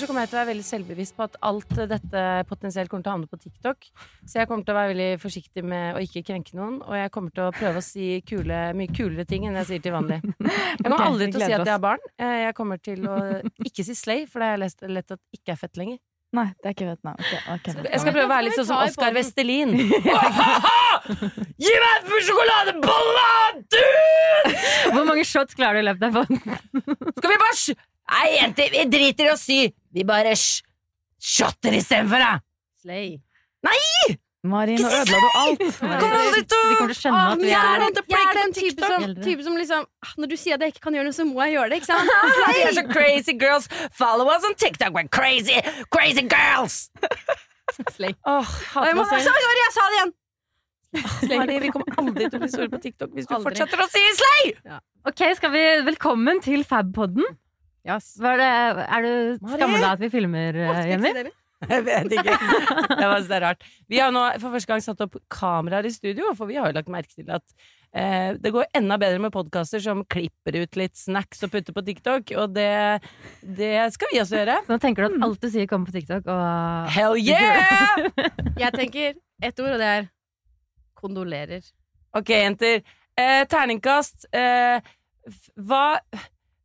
Så kommer jeg til å være veldig selvbevisst på at alt dette potensielt kommer til å havne på TikTok. Så jeg kommer til å være veldig forsiktig med å ikke krenke noen, og jeg kommer til å prøve å si kule, mye kulere ting enn jeg sier til vanlig. Jeg kommer aldri til å si at jeg har barn. Eh, Jeg kommer til å ikke si slay, for det har jeg lett at ikke er fett lenger. Nei, det er ikke fett nå. Okay, okay, Jeg skal prøve å være litt sånn som Oskar. Vestelin. Gi meg en sjokoladebolle, du! Hvor mange shots klarer du å løpe deg på? Skal vi bare Nei, jenter, vi driter i å sy. Vi bare shotter istedenfor, da. Slay. Nei! Mari, nå ødela du alt. Kommer aldri til å kommer til å skjønne at vi jeg, er er, jeg er den type som, type som liksom ah, Når du sier at jeg ikke kan gjøre noe, så må jeg gjøre det. ikke sant? Vi er så crazy girls. Follow us on TikTok. We're crazy, crazy girls. Slay. Oh, jeg må, sorry, jeg sa det igjen! Mari, vi kommer aldri til å bli store på TikTok hvis du Aldri. fortsetter å si slay! Ok, skal vi Velkommen til Fab-podden. Yes. Var det, er du skammer deg at vi filmer, eh, Jenny? Jeg vet ikke. Det var så rart. Vi har nå for første gang satt opp kameraer i studio, for vi har jo lagt merke til at eh, det går enda bedre med podkaster som klipper ut litt snacks og putter på TikTok, og det, det skal vi også gjøre. Så nå tenker du at alt du sier, kommer på TikTok, og Hell yeah! Jeg tenker ett ord, og det er kondolerer. Ok, jenter. Eh, terningkast. Eh, hva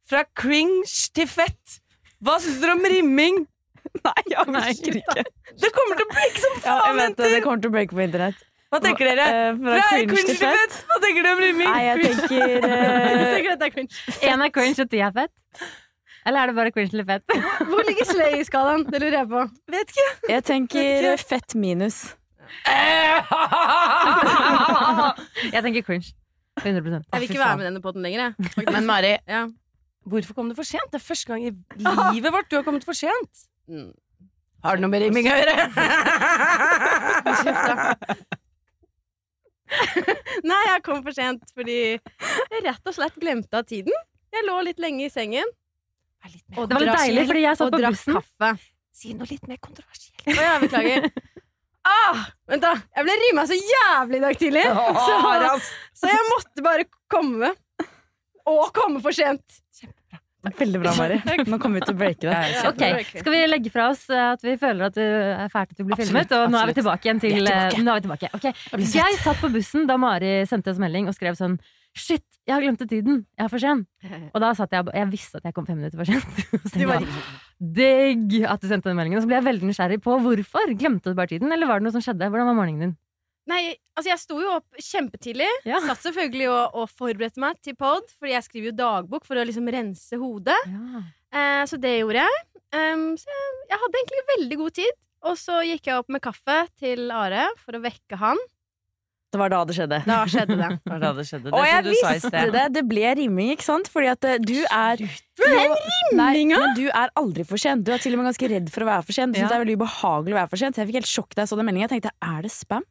Fra cringe til fett. Hva syns dere om rimming? Nei, jeg orker ikke. Det kommer til å breake som Ja, jeg faen, vet det, det kommer til å breake på internett. Hva tenker dere? Eh, Fra cringe til fett. Hva tenker dere om rimming? Nei, jeg tenker Jeg eh, tenker dette er cringe. én er cringe og ti er fett? Eller er det bare cringe eller fett? Hvor ligger slay i skalaen? Det lurer jeg på. Vet ikke. Jeg tenker ikke. fett minus. Jeg tenker cringe. 100% Jeg vil ikke være med i denne poden lenger. Jeg. Men Mari, Ja. Hvorfor kom du for sent? Det er første gang i livet vårt du har kommet for sent. Mm. Har det noe med rimming å gjøre? Nei, jeg kom for sent fordi jeg rett og slett glemte av tiden. Jeg lå litt lenge i sengen. Det var litt deilig, fordi jeg satt på bussen. kaffe. Si noe litt mer kontroversielt. Å ja, beklager. Ah, vent da, Jeg ble rima så jævlig i dag tidlig, så, så jeg måtte bare komme. Og komme for sent. Veldig bra, Mari. Nå kommer vi til å breake det. Okay. Skal vi legge fra oss at vi føler at det er fælt at du blir filmet? Og nå er vi tilbake igjen til Vi eh, Nå er vi tilbake. Okay. Jeg satt på bussen da Mari sendte oss melding og skrev sånn Shit, jeg har glemt tiden. Jeg er for sen. Og da satt jeg og Jeg visste at jeg kom fem minutter for sent. Så jeg Digg at du sendte den meldingen. Og så ble jeg veldig nysgjerrig på hvorfor. Glemte du bare tiden, eller var det noe som skjedde? Hvordan var morgenen din? Nei, altså jeg sto jo opp kjempetidlig. Ja. Satt selvfølgelig og, og forberedte meg til pod, fordi jeg skriver jo dagbok for å liksom rense hodet. Eh, så det gjorde jeg. Um, så jeg, jeg hadde egentlig veldig god tid. Og så gikk jeg opp med kaffe til Are for å vekke han. Det var da det skjedde. Da skjedde det. Det var da det skjedde. Det Og jeg visste det! Det ble rimming, ikke sant? Fordi at eh, du er Den men du er aldri for sent. Du er til og med ganske redd for å være for sent. Du synes Ja. det er veldig ubehagelig å være for sent. Jeg fikk helt sjokk da jeg så den meldingen. Jeg tenkte er det spam?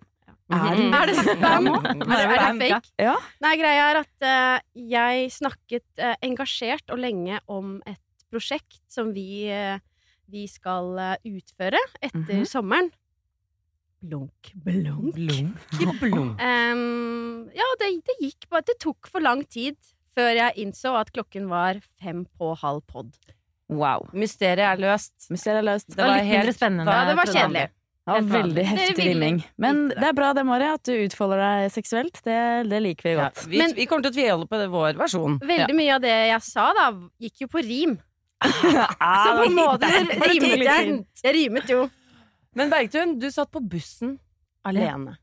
Er det Mhm. Er det spam? Er det, er det fake? Ja. Nei, greia er at uh, jeg snakket uh, engasjert og lenge om et prosjekt som vi, uh, vi skal utføre etter Mhm. sommeren. Blunk, blunk. Blunk, blunk. Um, ja, det, det gikk bare Det tok for lang tid før jeg innså at klokken var fem på halv pod. Wow. Mysteriet er løst. Mysteriet er løst. Det var litt mindre spennende. Ja, det var kjedelig. Helt veldig heftig rimming. Men det. er bra det, Mari, at du utfolder deg seksuelt. Det, det liker vi Ja, godt. vi, Men- vi kommer til å tviholde på det, vår versjon. Veldig mye av det jeg sa, da, gikk jo på rim. Så på en måte rimet jeg. Jeg rimet jo. Men Bergtun, du satt på bussen alene.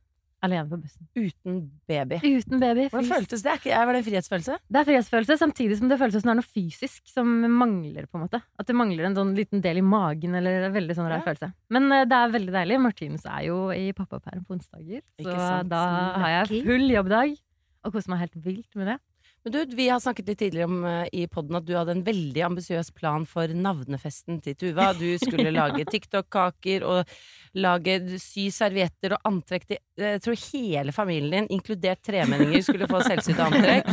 Alene på bussen. Uten baby. Uten baby. Hvordan føltes det? Var det en frihetsfølelse? Det er frihetsfølelse, samtidig som det føles som det er noe fysisk som mangler. på en måte At det mangler en sånn liten del i magen. Eller en veldig sånn rar Ja. følelse Men eh, det er veldig deilig. Martinus er jo i pappaperm på onsdager, så da har jeg full jobbdag. Og koser meg helt vilt med det. Men du, vi har snakket litt tidligere om uh, i podden at du hadde en veldig ambisiøs plan for navnefesten til Tuva. Du skulle lage TikTok-kaker og lage sy servietter og antrekk til Jeg tror hele familien din, inkludert tremenninger, skulle få selvsydde antrekk.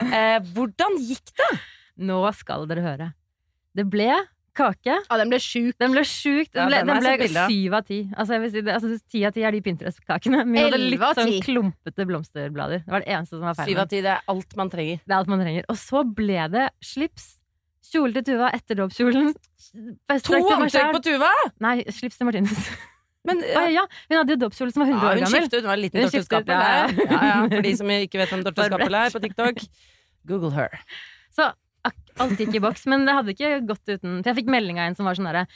Uh, hvordan gikk det? Nå skal dere høre. Det ble kake. Ja, den ble sjuk. Den ble sjukt. Den ble, den den jeg ble syv av ti. Altså, jeg si det, altså, ti av ti er de Pinterest-kakene. Vi hadde litt sånn klumpete blomsterblader. Det var det eneste som var feil. Syv av ti, det er alt man trenger. Det er alt man trenger. Og så ble det slips. Kjole til Tuva etter dåpskjolen. To antrekk på Tuva! Nei, slips til Martinus. Men Å, ja, hun hadde jo dåpskjole som var 100 Ja, år hun gammel. skiftet, hun var en liten Hun Dorte Skappel ja, ja. Ja, ja, for de som ikke vet hvem Dorte Skappel er på TikTok. Google her. Så alt gikk i boks, men det hadde ikke gått uten For jeg fikk melding av en som var sånn derre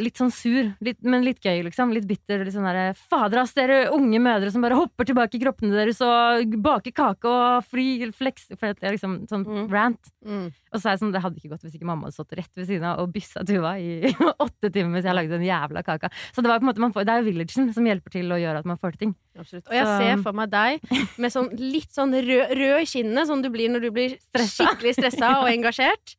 Litt sånn sur, litt, men litt gøy, liksom. Litt bitter. Litt sånn derre Fader, ass, dere unge mødre som bare hopper tilbake i kroppene deres og baker kake og fly flex For det er liksom sånn Mm. rant. Mm. Og så er jeg sånn, det hadde ikke gått hvis ikke mamma hadde stått rett ved siden av og byssa Tuva i åtte timer mens jeg lagde den jævla kaka. Så det var på en måte, man får, det er jo villagen som hjelper til å gjøre at man får til ting. Absolutt. Og jeg Så- ser for meg deg med sånn litt sånn rød, rød i kinnene, sånn du blir når du blir Stressa. skikkelig stressa og engasjert.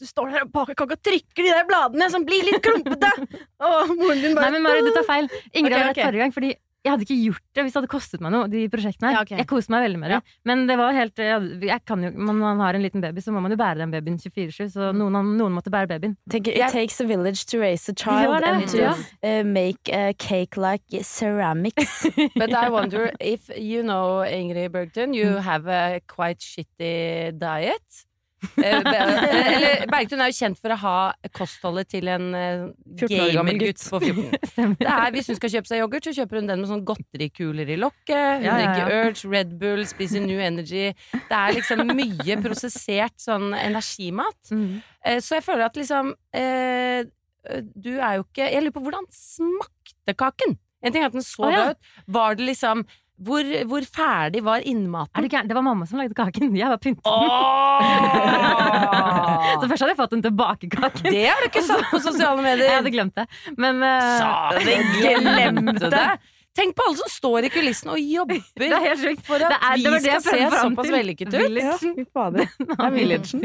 Du står der og baker kake og trykker de der bladene som blir litt klumpete! Og moren din Nei, men Mari, du tar feil. Ingrid okay, hadde rett forrige gang, fordi jeg hadde ikke gjort det hvis det hadde kostet meg noe, de prosjektene her. Ja, okay. Jeg koste meg veldig med det. Men det var helt jeg, jeg kan jo, Når man har en liten baby, så må man jo bære den babyen 24-7, så noen, noen måtte bære babyen. Tenk, it It takes a village to raise a child and to ja. uh, make a cake like ceramics. But I wonder if you know, Ingrid Bergtun, you Mm. have a quite shitty diet. Eh, be- eller Bergtun er jo kjent for å ha kostholdet til en eh, 14 år gammel gamergutt gutt. på 14. Det er, hvis hun skal kjøpe seg yoghurt, så kjøper hun den med sånn godterikuler i lokket. Hun Ja, ja, drikker. Urge, Red Bull, spiser New Energy. Det er liksom mye prosessert sånn energimat. Mm. Eh, Så jeg føler at liksom eh, Du er jo ikke Jeg lurer på hvordan smakte kaken? En ting er at den så ja. bra ut. Var det liksom hvor, hvor ferdig var innmaten? gæren? Det var mamma som lagde kaken. Jeg var pyntet den. Så først hadde jeg fått en tilbakekake. Det har du ikke sagt på sosiale medier. Jeg hadde glemt det. Men uh... Sa det, glemte det! Tenk på alle som står i kulissen og jobber det er helt sjukt. for at Det er- det vi skal se såpass vellykket ut. Ja, Fy fader. Det er villagen.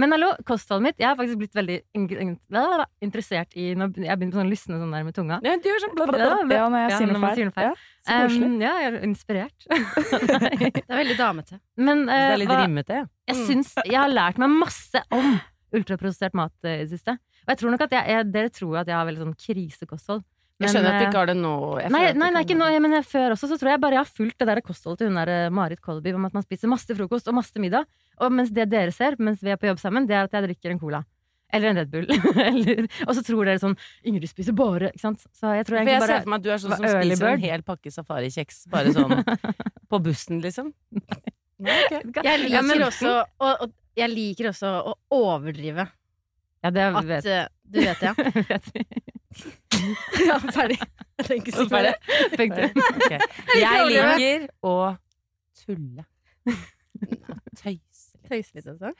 Men hallo, kostholdet mitt. Jeg har faktisk blitt veldig in- in- blablabla, interessert i Når jeg begynner på sånn lysne sånn der med tunga. Ja, du gjør sånn bla, bla, bla. Ja, når jeg Ja, sier noe feil. Så koselig. Um, ja, jeg er inspirert. Det er veldig damete. Men Det eh, er litt hva, rimmete. ja. jeg Mm. syns Jeg har lært meg masse om ultraprosessert mat eh, i det siste. Og jeg tror nok at jeg, jeg, dere tror at jeg har veldig sånn krisekosthold. Jeg skjønner at du eh, ikke har det nå. Nei, nei, nei, ikke nå, jeg før også, så tror jeg bare jeg har fulgt det der kostholdet til hun der Marit Kolby om at man spiser masse frokost og masse middag. Og mens det dere ser mens vi er på jobb sammen, det er at jeg drikker en cola. Eller en Red Bull. Eller, og så tror dere sånn Ingrid spiser bare Ikke sant? Så jeg tror For jeg bare ser for meg at du er sånn som spiser bird. en hel pakke safarikjeks bare sånn på bussen, liksom. Nei, ok. Jeg liker, Ja, men- også, og, og, jeg liker også å overdrive. Ja, det At vet, eh, Du vet det, ja. vet vi. ja ferdig. Jeg tenker så Ferdig? mer. Punktum. Ok. Jeg liker å tulle. Tøyse litt. Tøyse litt også.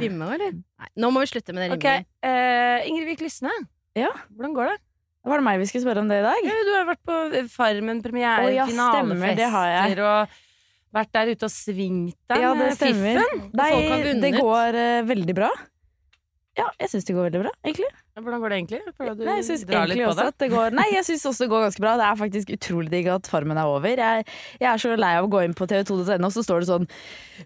Rimme òg, eller? Nei, nå må vi slutte med det Ok, rimmingen. eh, Ingrid Vik Lysne. Ja? Hvordan går det? Var det meg vi skulle spørre om det i dag? Ja, du har vært på Farmen-premiere, Å ja, stemmer, det har jeg. finalefester og vært der ute og svingt deg Ja, det med stemmer. fiffen. Nei, folk har vunnet. det går eh, veldig bra. Ja, jeg syns det går veldig bra, egentlig. Hvordan går det egentlig? Du Nei, jeg syns egentlig også det? at det går Nei, jeg syns også det går ganske bra. Det er faktisk utrolig digg at Farmen er over. Jeg, jeg er så lei av å gå inn på tv2.no, og så står det sånn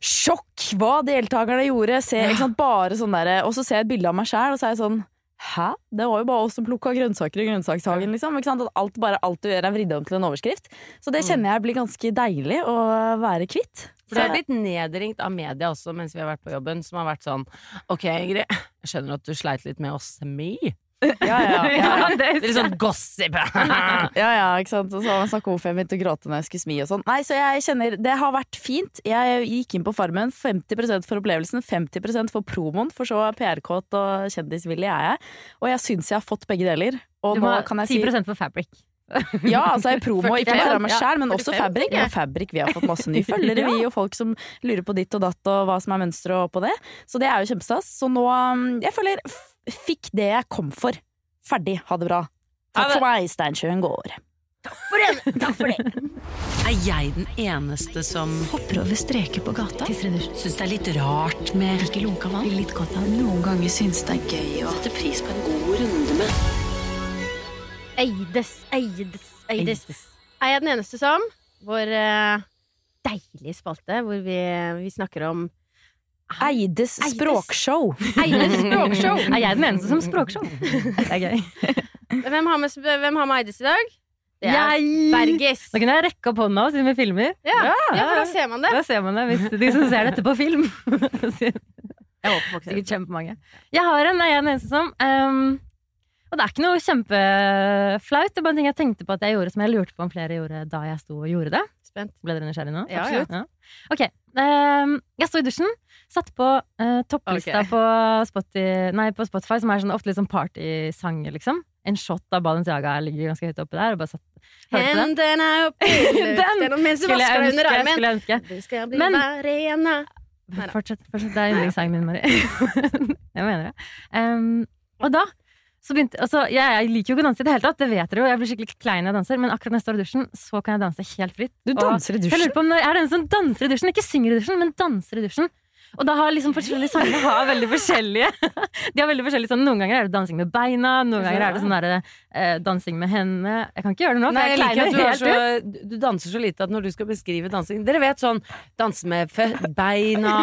Sjokk! Hva deltakerne gjorde! Se? Bare sånn derre Og så ser jeg et bilde av meg sjæl, og så er jeg sånn Hæ? Det var jo bare oss som plukka grønnsaker i grønnsakshagen, liksom. At alt, bare alt du gjør er vridd om til en overskrift. Så det kjenner jeg blir ganske deilig å være kvitt. For det har blitt nedringt av media også mens vi har vært på jobben, som har vært sånn Ok, Ingrid, jeg skjønner at du sleit litt med å smi. Ja, ja, ja. det Det er litt sånn gossip. Ja, ja, ikke sant. Og så man snakka om hvorfor jeg begynte å gråte når jeg skulle smi og sånn. Nei, så jeg kjenner Det har vært fint. Jeg gikk inn på Farmen. 50% for opplevelsen, 50% for promoen. For så PR-kåt og kjendisvillig er jeg. Og jeg syns jeg har fått begge deler. Og Du må ha kan jeg si 10% for fabric. Ja, altså i promo, ikke bare av meg sjæl, men også Fabrik. Ja. Fabrik, vi har fått masse nye følgere, vi, og folk som lurer på ditt og datt og hva som er mønsteret og på det. Så det er jo kjempestas. Så nå um, Jeg føler fikk det jeg kom for. Ferdig. Ha det bra. Takk for meg, Steinsjøen gård. Er jeg den eneste som Hopper over streker på gata. syns det er litt rart med Ikke lunka vann. Litt godt av Noen ganger syns det er gøy å Sette pris på en god runde med Eides, Eides, Eides. Er jeg den eneste som Vår uh, deilige spalte hvor vi, vi snakker om Eides språkshow. Eides språkshow. Er jeg den eneste som språkshow? Det er gøy. Hvem har med, hvem har med Eides i dag? Det er Jeg! Bergis. Da kunne jeg rekke opp hånda siden vi filmer. Ja, ja, for da ser man det. Da ser man det, hvis de som ser dette på film. Jeg håper folk ser Sikkert kjempemange. Jeg har en, jeg er den eneste som. ehm, og det er ikke noe kjempeflaut. Det er bare en ting jeg tenkte på at jeg gjorde som jeg lurte på om flere gjorde da jeg sto og gjorde det. Spent. Ble dere nysgjerrige nå? Ja, Absolutt. Ja. Ok. ehm, jeg sto i dusjen, satt på eh, topplista okay. på, Spotify, nei, på Spotify, som er sånn, ofte litt sånn partysanger, liksom. En shot av Balenciaga ligger ganske høyt oppe der. Og bare satt. Hendene opp i Den luften mens du Skulle vasker deg under armen. skulle jeg ønske. Du skal bli Men- arena. Fortsett, fortsett. Det er yndlingssangen min, Mari. jeg mener det. Um, og da begynte altså, jeg, jeg liker jo ikke å danse i det hele tatt, det vet dere jo. Jeg blir skikkelig klein når jeg danser, men akkurat når jeg står i dusjen, så kan jeg danse helt fritt. Du danser i jeg lurer på om jeg er den som danser i dusjen, ikke synger i dusjen, men danser i dusjen. Og da har liksom forskjellige sanger har veldig forskjellige De har veldig forskjellige sånn, Noen ganger er det dansing med beina, noen ganger er det sånn der, eh, dansing med hendene. Jeg kan ikke gjøre det nå, for Nei, jeg jeg liker at du, så, du danser så lite at når du skal beskrive dansing Dere vet sånn danse med beina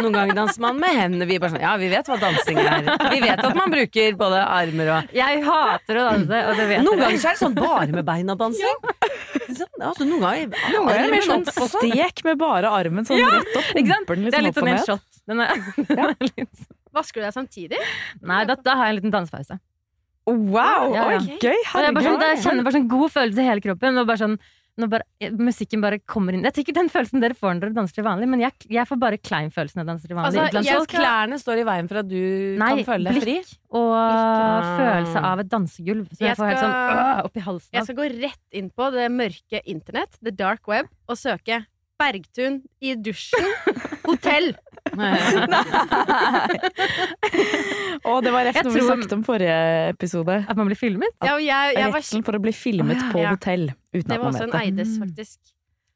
Noen ganger danser man med hendene. Vi er bare sånn Ja, vi vet hva dansing er. Vi vet at man bruker både armer og Jeg hater å danse, og det vet Noen ganger så er det sånn bare med beina-dansing. Sånn, altså, noen ganger Noen ganger er det mer sånn sånn. stek med bare armen sånn rett opp. Ikke? Pumper den Det liksom litt opp og sånn ned. Shot. Den er, den er litt Vasker du deg samtidig? Nei, da, da har jeg en liten dansepause. Wow, Ja, ja. oi, gøy! Herregud. jeg, sånn, jeg kjenner bare sånn god følelse i hele kroppen. Og bare sånn, når bare, musikken bare kommer inn Det er sikkert den følelsen dere får når dere danser til vanlig, men jeg, jeg får bare klein følelse når jeg danser til vanlig. Altså, jeg så- Så klærne står i veien for at du Nei, kan føle deg fri? blikk og Blikk. følelse av et dansegulv. Så jeg, Jeg får helt sånn øh, oppi halsen. Jeg skal gå rett inn på det mørke internett, the dark web, og søke Bergtun i dusjen, hotell. Og det var rett Jeg noe vi tror- snakket om forrige episode. At man blir filmet. Ja, og jeg, jeg var, Redselen for å bli filmet på Ja. hotell uten det at var man også en vet det. Eides, Mm. faktisk.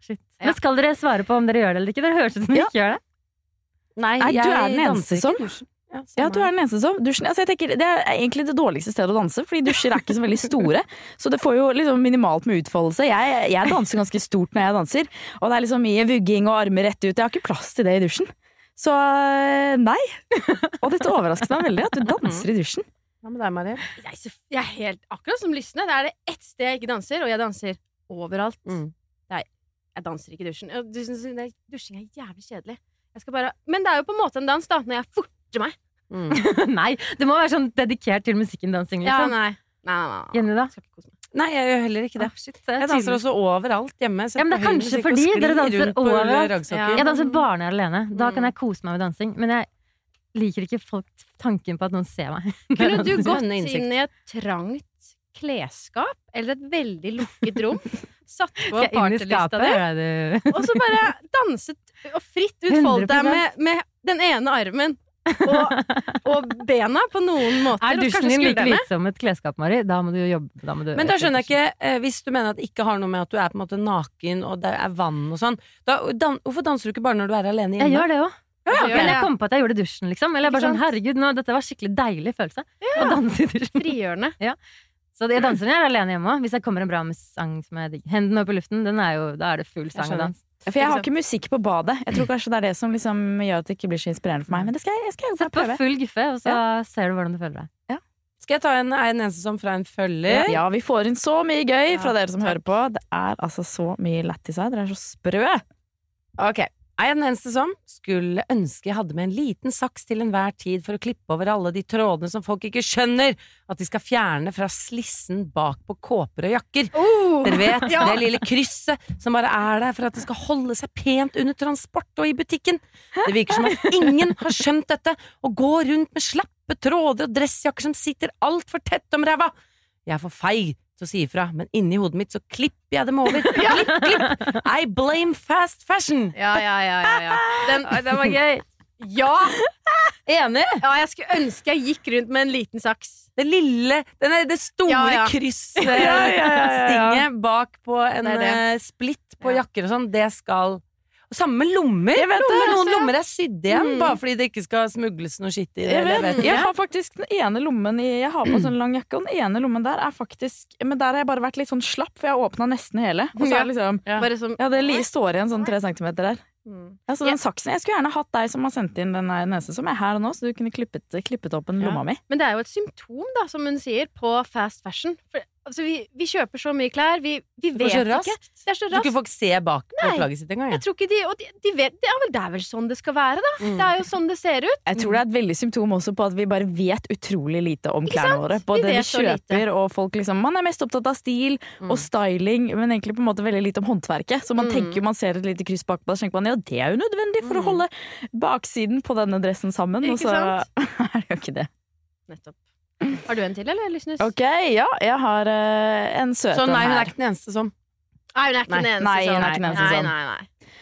Shit. Ja. Men skal dere svare på om dere gjør det eller ikke? Dere høres ut som dere Ja. ikke gjør det. Nei, Nei, du er den eneste som-. Ja, Ja, du er den eneste som dusjen, altså jeg tenker, Det er egentlig det dårligste stedet å danse, fordi dusjer er ikke så veldig store. Så det får jo liksom minimalt med utfoldelse. Jeg, jeg danser ganske stort når jeg danser, og det er liksom mye vugging og armer rett ut. Jeg har ikke plass til det i dusjen. Så øh, nei. Og dette overrasket meg veldig, at du danser i dusjen. Hva med deg, Marie? Jeg, er så- jeg er helt akkurat som Lysne. Det er det ett sted jeg ikke danser, og jeg danser overalt. Mm. Er, jeg danser ikke i dusjen. Dusjing er jævlig kjedelig. Jeg skal bare, men det er jo på en måte en dans, da, når jeg forter meg. Mm. Nei, det må være sånn dedikert til musikken-dansing. Ja, Liksom. nei. Nei, nei, nei, nei. Jenny, da? Jeg skal ikke kose meg. Nei, jeg gjør heller ikke det. Ah, shit, så Jeg danser også overalt hjemme. Ja, men det er kanskje fordi dere danser overalt. Jeg danser bare når jeg er alene. Da kan jeg kose meg med dansing. Men jeg liker ikke folk tanken på at noen ser meg. Kunne du gått inn i et trangt klesskap eller et veldig lukket rom, satt på partylista di, og så bare danset og fritt utfoldet deg med, med den ene armen og, og bena på noen måter. Er dusjen din like hvit som et klesskap, Mari? Da må du jo jobbe. Da må du Men da skjønner jeg ikke, eh, hvis du mener at det ikke har noe med at du er på en måte naken og det er vann og sånn, da, dan, hvorfor danser du ikke bare når du er alene hjemme? Jeg gjør det òg. Ja, Men jeg kom på at jeg gjorde det i dusjen, liksom. Eller jeg bare sånn, herregud, nå, dette var skikkelig deilig følelse. Å danse i dusjen. Frigjørende. Så jeg danser når jeg er alene hjemme òg. Hvis jeg kommer en bra med sang som er digg. Hendene opp i luften, den er jo, da er det full sang og dans. For jeg har ikke musikk på badet. Jeg tror kanskje det er det som liksom gjør at det ikke blir så inspirerende for meg. Men det skal jeg, jeg skal Sett på prøve. full guffe, og så ser du hvordan du føler deg. Skal jeg ta en, en eneste som fra en følger? Ja, vi får inn så mye gøy fra dere som hører på. Det er altså så mye lættis her. Dere er så sprø. Ok. Er jeg den eneste som skulle ønske jeg hadde med en liten saks til enhver tid for å klippe over alle de trådene som folk ikke skjønner at de skal fjerne fra slissen bak på kåper og jakker? Oh, Dere vet, Ja. det lille krysset som bare er der for at det skal holde seg pent under transport og i butikken. Det virker som at ingen har skjønt dette, og går rundt med slappe tråder og dressjakker som sitter altfor tett om ræva. Jeg er for feig til å si ifra, men inni hodet mitt så klipper jeg dem over. Klipp, klipp! I blame fast fashion! Ja, ja, ja, ja, ja. Den, den var gøy! ja! Enig? ja! Jeg skulle ønske jeg gikk rundt med en liten saks. Det lille den er, Det store Ja, ja. ja. bak på en Det det. eh, splitt på Ja. jakker og sånn, det skal Samme lommer. Jeg vet det, Noen altså, lommer er sydd igjen, Mm. bare fordi det ikke skal smugles noe skitt i det. Jeg, Jeg vet, vet jeg ikke. har faktisk den ene lommen i Jeg har på sånn lang jakke, og den ene lommen der er faktisk Men der har jeg bare vært litt sånn slapp, for jeg har åpna nesten hele. Og så er det liksom Ja. Som Ja, det står igjen sånn tre centimeter der. Mm. Ja, så den saksen, Jeg skulle gjerne hatt deg som har sendt inn den nesen nese som er her nå, så du kunne klippet, klippet opp en Ja. lomma mi. Men det er jo et symptom, da, som hun sier, på fast fashion. For, altså, vi, vi kjøper så mye klær, vi, vi Det vet går så ikke. Det er så Så ikke folk ser bak på plagget sitt engang. Jeg tror ikke de, og de, de vet, det, er vel, det er vel sånn det skal være, da. Mm. Det er jo sånn det ser ut. Jeg tror det er et veldig symptom også på at vi bare vet utrolig lite om Ikke klærne våre. Både vi vi kjøper og folk liksom Man er mest opptatt av stil Mm. og styling, men egentlig på en måte veldig lite om håndverket. Så man Mm. tenker man ser et lite kryss bakpå, så tenker man ja, det er jo nødvendig for å Mm. holde baksiden på denne dressen sammen. Og så sant? er det jo ikke det. Nettopp. Har du en til, eller, Lysnes? Ok, ja, jeg har uh, en søt Så nei, hun er ikke den eneste som Nei, hun er ikke Nei. den eneste Nei, hun er ikke den eneste nei, nei, nei.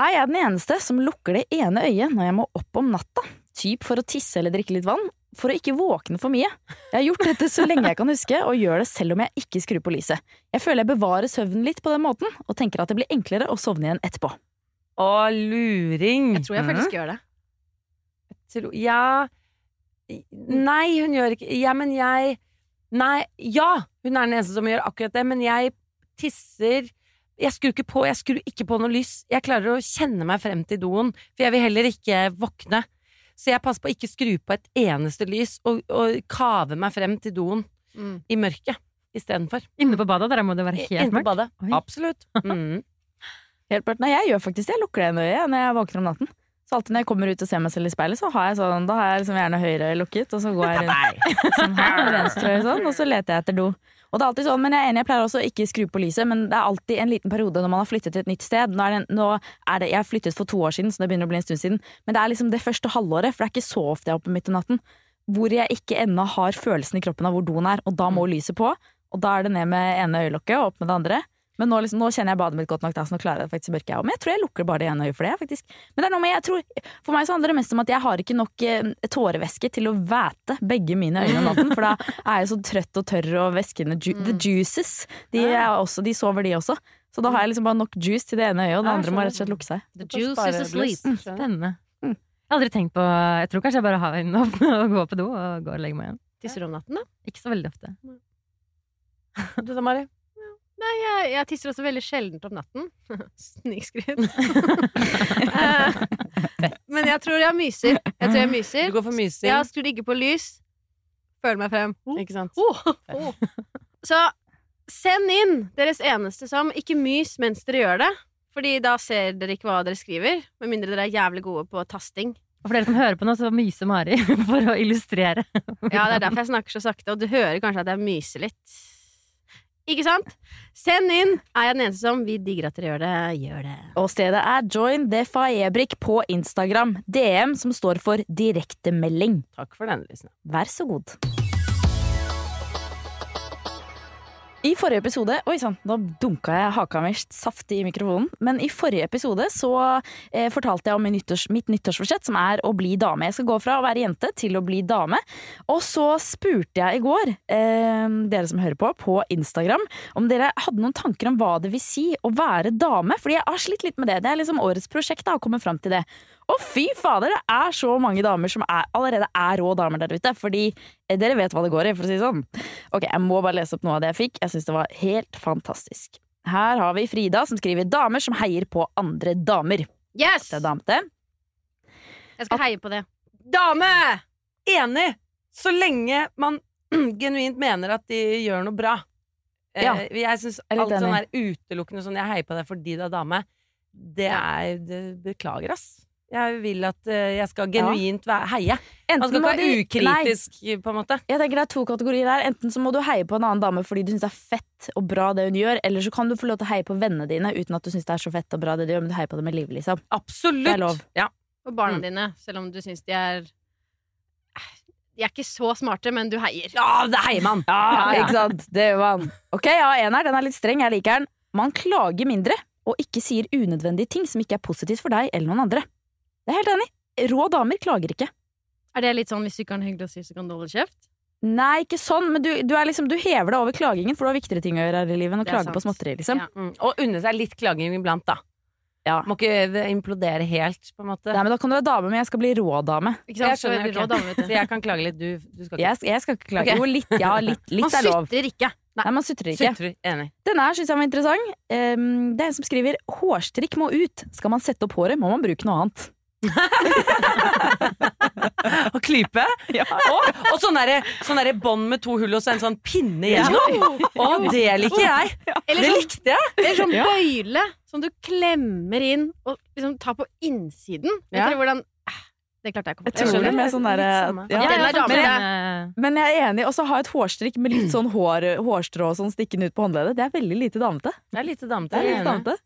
Er jeg den eneste som lukker det ene øyet når jeg må opp om natta? Typ for å tisse eller drikke litt vann? For å ikke våkne for mye. Jeg har gjort dette så lenge jeg kan huske, og gjør det selv om jeg ikke skrur på lyset. Jeg føler jeg bevarer søvnen litt på den måten, og tenker at det blir enklere å sovne igjen etterpå. Å, luring! Jeg tror jeg faktisk gjør det. Ja Nei, hun gjør ikke Ja, men jeg Nei, ja! Hun er den eneste som gjør akkurat det, men jeg tisser Jeg skrur ikke på, jeg skrur ikke på noe lys. Jeg klarer å kjenne meg frem til doen, for jeg vil heller ikke våkne. Så jeg passer på å ikke skru på et eneste lys, og, og kave meg frem til doen Mm. i mørket istedenfor. Inne på badet, der må det være helt Inne på mørkt. badet. Oi. Absolutt. Mm. Helt mørkt. Nei, jeg gjør faktisk det. Jeg lukker det øyet når jeg våkner om natten. Så alltid når jeg kommer ut og ser meg selv i speilet, så har jeg sånn, da har jeg liksom gjerne høyre lukket, og så går jeg rundt sånn her, venstre øye sånn, og så leter jeg etter do. Og det er alltid sånn, men jeg er enig, jeg pleier også å ikke skru på lyset, men det er alltid en liten periode når man har flyttet til et nytt sted. Nå er det, nå er det, jeg har flyttet for to år siden, så det begynner å bli en stund siden, men det er liksom det første halvåret, for det er ikke så ofte jeg er oppe midt i natten, hvor jeg ikke ennå har følelsen i kroppen av hvor doen er, og da må lyset på, og da er det ned med ene øyelokket og opp med det andre. Men nå, liksom, nå kjenner jeg badet mitt godt nok, da, så nå klarer jeg det faktisk i mørket. jeg også. Men jeg tror jeg lukker bare det ene øyet for det. faktisk. Men det er noe med, jeg tror, For meg så handler det mest om at jeg har ikke nok eh, tårevæske til å væte begge mine øyne om natten. For da er jeg så trøtt og tørr, og væskene ju The juices, de, er også, de sover de også. Så da har jeg liksom bare nok juice til det ene øyet, og det andre må rett og slett lukke seg. The juice is asleep. Mm. Spennende. Mm. Jeg har aldri tenkt på Jeg tror kanskje jeg bare har øynene åpne og går på do og går og legger meg igjen. Tisser du om natten, da? Ikke så veldig ofte. Du da, Mari? Nei, jeg, jeg tisser også veldig sjeldent om natten. Snikskryt. Eh, Men jeg tror jeg myser. Jeg tror jeg myser. Du går for mysing, Jeg skrur ikke på lys. Føler meg frem. ikke sant? Oh, oh. Så send inn deres eneste som ikke mys mens dere gjør det. Fordi da ser dere ikke hva dere skriver. Med mindre dere er jævlig gode på tasting. Og for dere som hører på nå, så myser Mari for å illustrere. Ja, det er derfor jeg snakker så sakte, og du hører kanskje at jeg myser litt. Ikke sant? Send inn! Er jeg den eneste som Vi digger at dere gjør det. Gjør det. Og stedet er Join the Faebrik på Instagram. DM som står for direktemelding. Takk for den, Lise. Vær så god. I forrige episode Oi sann, nå dunka jeg haka mi saftig i mikrofonen. Men i forrige episode så eh, fortalte jeg om nyttårs, mitt nyttårsforsett, som er å bli dame. Jeg skal gå fra å være jente til å bli dame. Og så spurte jeg i går, eh, dere som hører på, på Instagram, om dere hadde noen tanker om hva det vil si å være dame. Fordi jeg har slitt litt med det. Det er liksom årets prosjekt da, å komme fram til det. Og fy fader, det er så mange damer som er, allerede er rå damer der ute. Fordi eh, dere vet hva det går i, for å si det sånn. Ok, Jeg må bare lese opp noe av det jeg fikk. Jeg syns det var helt fantastisk. Her har vi Frida som skriver 'damer som heier på andre damer'. Yes! Det er damete. Jeg skal heie på det. Dame! Enig! Så lenge man genuint mener at de gjør noe bra. Eh, Ja. jeg syns er alt sånn er utelukkende sånn 'jeg heier på deg fordi du er dame', det er det Beklager, ass. Jeg vil at eh, jeg skal genuint være, heie. Man skal ikke være ukritisk, ukritisk, på en måte. Jeg tenker Det er to kategorier der. Enten så må du heie på en annen dame fordi du syns det er fett og bra det hun gjør, eller så kan du få lov til å heie på vennene dine uten at du syns det er så fett og bra det de gjør, men du heier på dem med livet, liksom. Absolutt! Det er lov. Ja. Og barna Mm. dine, selv om du syns de er De er ikke så smarte, men du heier. ja, det heier man! Ja, ikke sant? Det gjør man. Ok, ja, en her, den er litt streng, jeg liker den. Man klager mindre og ikke sier unødvendige ting som ikke er positivt for deg eller noen andre. Det er helt enig. Rå damer klager ikke. Er det litt sånn hvis du ikke har en hyggelig å si, så kan du holde kjeft? Nei, ikke sånn, men du, du, er liksom, du hever deg over klagingen, for du har viktigere ting å gjøre her i livet enn å klage på småtteri, liksom. Ja. Mm. Og unne seg litt klaging iblant, da. Ja. Må ikke implodere helt, på en måte. Nei, men da kan du være dame, men jeg skal bli rådame. Ikke Jeg skjønner, okay. rå dame, vet du. Så jeg kan klage litt, du, du skal ikke. Jeg, jeg skal ikke klage. Okay. Jo, litt, ja, litt, litt Man er lov. sutrer ikke. Nei. Nei, man sutrer ikke. Sutrer. Enig. Denne her syns jeg var interessant. Um, det er en som skriver 'hårstrikk må ut'. Skal man sette opp håret, må man bruke noe annet. Og klype. Og, og sånn derre sånn derre bånd med to hull og så en sånn pinne gjennom. Å, det liker jeg! Eller Det sånn, likte jeg! eller sånn bøyle som du klemmer inn og liksom tar på innsiden. Vet Ja. dere hvordan Ah, Det klarte jeg ikke å Jeg tror det med Litt derre samme. ja. Den dame. klemme- Men jeg er enig. Og så ha et hårstrikk med litt sånn hår, hårstrå og sånn stikkende ut på håndleddet. Det er veldig lite damete. Det er lite damete.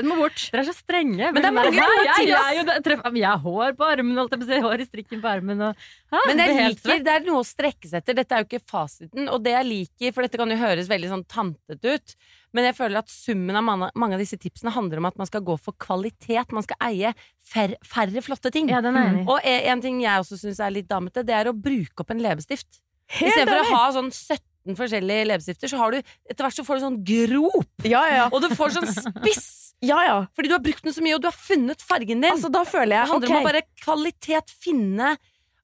Den må bort. Dere er så strenge. Men det er mange gode jeg, jeg, jeg, jeg har hår på armen, holdt jeg på å si. Hår i strikken på armen. Og, ha, Men jeg det liker, det er noe å strekke seg etter. Dette er jo ikke fasiten. Og det jeg liker, for dette kan jo høres veldig sånn tantete ut, men jeg føler at summen av mange, mange av disse tipsene handler om at man skal gå for kvalitet. Man skal eie færre, færre flotte ting. Ja, enig. Og en, en ting jeg også syns er litt damete, det er å bruke opp en leppestift. Istedenfor å ha sånn 17 forskjellige leppestifter, så har du etter hvert så får du sånn grop, Ja, ja. og du får sånn spiss. Ja, ja. Fordi du har brukt den så mye, og du har funnet fargen din. Altså, da føler jeg Det handler okay. om å bare kvalitet, finne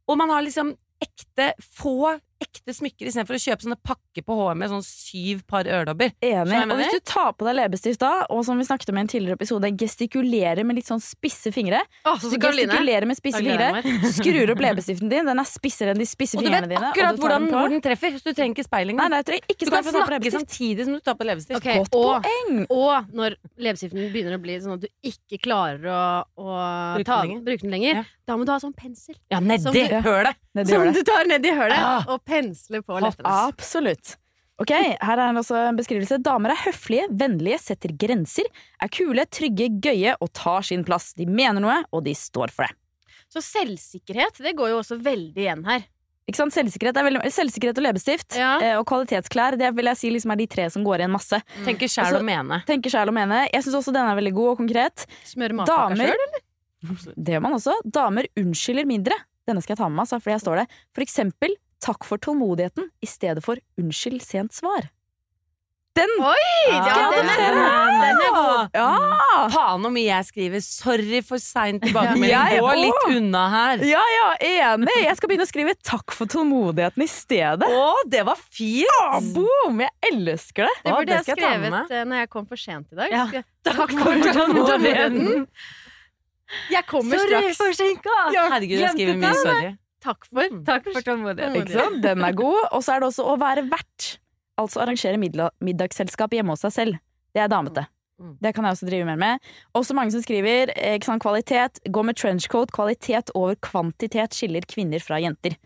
Og man har liksom ekte, få ekte smykker istedenfor å kjøpe sånne pakker på HM med sånn syv par øredobber. Enig. Og hvis du tar på deg leppestift da, og som vi snakket om i en tidligere episode, gestikulerer med litt sånn spisse fingre oh, Så så gestikulerer med spisse fingre, skrur opp leppestiften din, den er spissere enn de spisse Og du vet dine. akkurat du hvordan, den hvor den treffer, så du trenger ikke speil Nei, engang. nei, jeg ikke Du kan snakke samtidig som du tar på leppestift. Okay, Godt og, poeng! og når leppestiften begynner å bli sånn at du ikke klarer å, å Bruke ta, den bruke den lenger, Ja. da må du ha sånn pensel. Ja, nedi hølet! Som du tar nedi hølet Ah. og pensler på leppene. Absolutt. Ok, Her er også en beskrivelse. Damer er høflige, vennlige, setter grenser, er kule, trygge, gøye og tar sin plass. De mener noe, og de står for det. Så selvsikkerhet, det går jo også veldig igjen her. Ikke sant? Selvsikkerhet, er veldig, selvsikkerhet og leppestift Ja. eh, og kvalitetsklær det vil jeg si liksom er de tre som går igjen masse. Tenker Altså, sjæl og mene. Tenker sjæl og mene. Jeg syns også denne er veldig god og konkret. Smøre matpakka Damer eller? Det gjør man også. Damer unnskylder mindre. Denne skal jeg ta med meg, altså, fordi jeg står det. For eksempel takk for tålmodigheten i stedet for unnskyld sent svar. Den! Ja, Ja, den det er, er den er god. Ja! Faen om jeg skriver 'sorry for sein tilbakemelding'. Gå litt unna her. Ja, ja, enig! Jeg skal begynne å skrive 'takk for tålmodigheten' i stedet. Å, det var fint! Ah, boom! Jeg elsker det! Det Å, burde det jeg skrevet jeg ta med skrevet eh, når jeg kom for sent i dag. Ja. Takk for tålmodigheten. Jeg kommer Sorry, straks. forsinka! Herregud, jeg skriver mye 'sorry'. Takk for. Takk for tålmodigheten. Ikke sant? Den er god. Og så er det også å være vert. Altså arrangere middag middagsselskap hjemme hos seg selv. Det er damete. Mm. Det kan jeg også drive mer med. Også mange som skriver eh, ikke sant, kvalitet. Gå med trenchcoat. Kvalitet over kvantitet skiller kvinner fra jenter.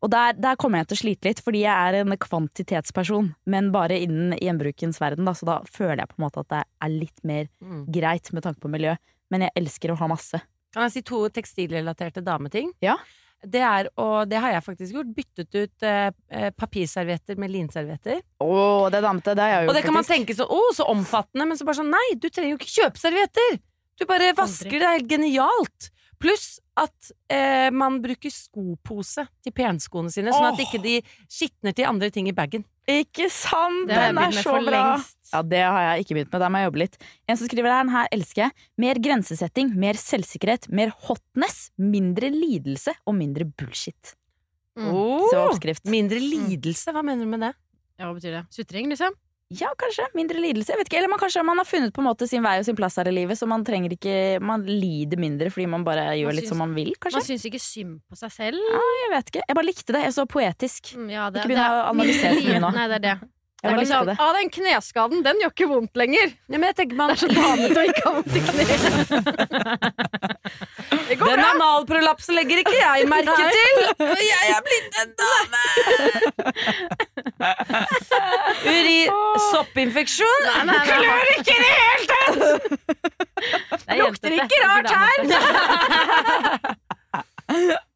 Og der, der kommer jeg til å slite litt, fordi jeg er en kvantitetsperson. Men bare innen gjenbrukens verden, da, så da føler jeg på en måte at det er litt mer Mm. greit med tanke på miljø. Men jeg elsker å ha masse. Kan jeg si to tekstilrelaterte dameting? Ja. Det er, å det har jeg faktisk gjort, byttet ut eh, eh, papirservietter med linservietter. Oh, det damte. Det har jeg Og det kan man faktisk. tenke så, oh, så omfattende, men så bare sånn, nei, du trenger jo ikke kjøpe servietter! Du bare vasker det, det er helt genialt! Pluss at eh, man bruker skopose til penskoene sine, sånn at oh. ikke de skitner til andre ting i bagen. Ikke sant? Det Den er så bra. Ja, det har jeg ikke begynt med. Der må jeg jobbe litt. En som skriver her, den her elsker jeg. Mer grensesetting, mer selvsikkerhet, mer hotness, mindre lidelse og mindre bullshit. Mm. Så oppskrift. mindre lidelse, hva mener du med det? Ja, hva betyr det? Sutring, liksom? Ja, kanskje. Mindre lidelse. Jeg vet ikke. Eller man, kanskje man har funnet på en måte sin vei og sin plass her i livet, så man trenger ikke Man lider mindre fordi man bare gjør Man litt syns- som man vil, Man kanskje. syns ikke synd på seg selv. Jeg vet ikke. Jeg bare likte det. Jeg så poetisk. Mm, Ja, det, Ikke begynn å analysere for mye nå. Nei, det er det. Det er sånn, det. ah, den kneskaden, den gjør ikke vondt lenger. Ja, men jeg tenker man, Det er så damete å ikke ha vondt i kneet. Den analprolapsen legger ikke jeg merke til! for jeg er blitt en dame! Uri soppinfeksjon? Nei, nei, nei. Klør ikke i det hele tatt! Er Lukter ikke rart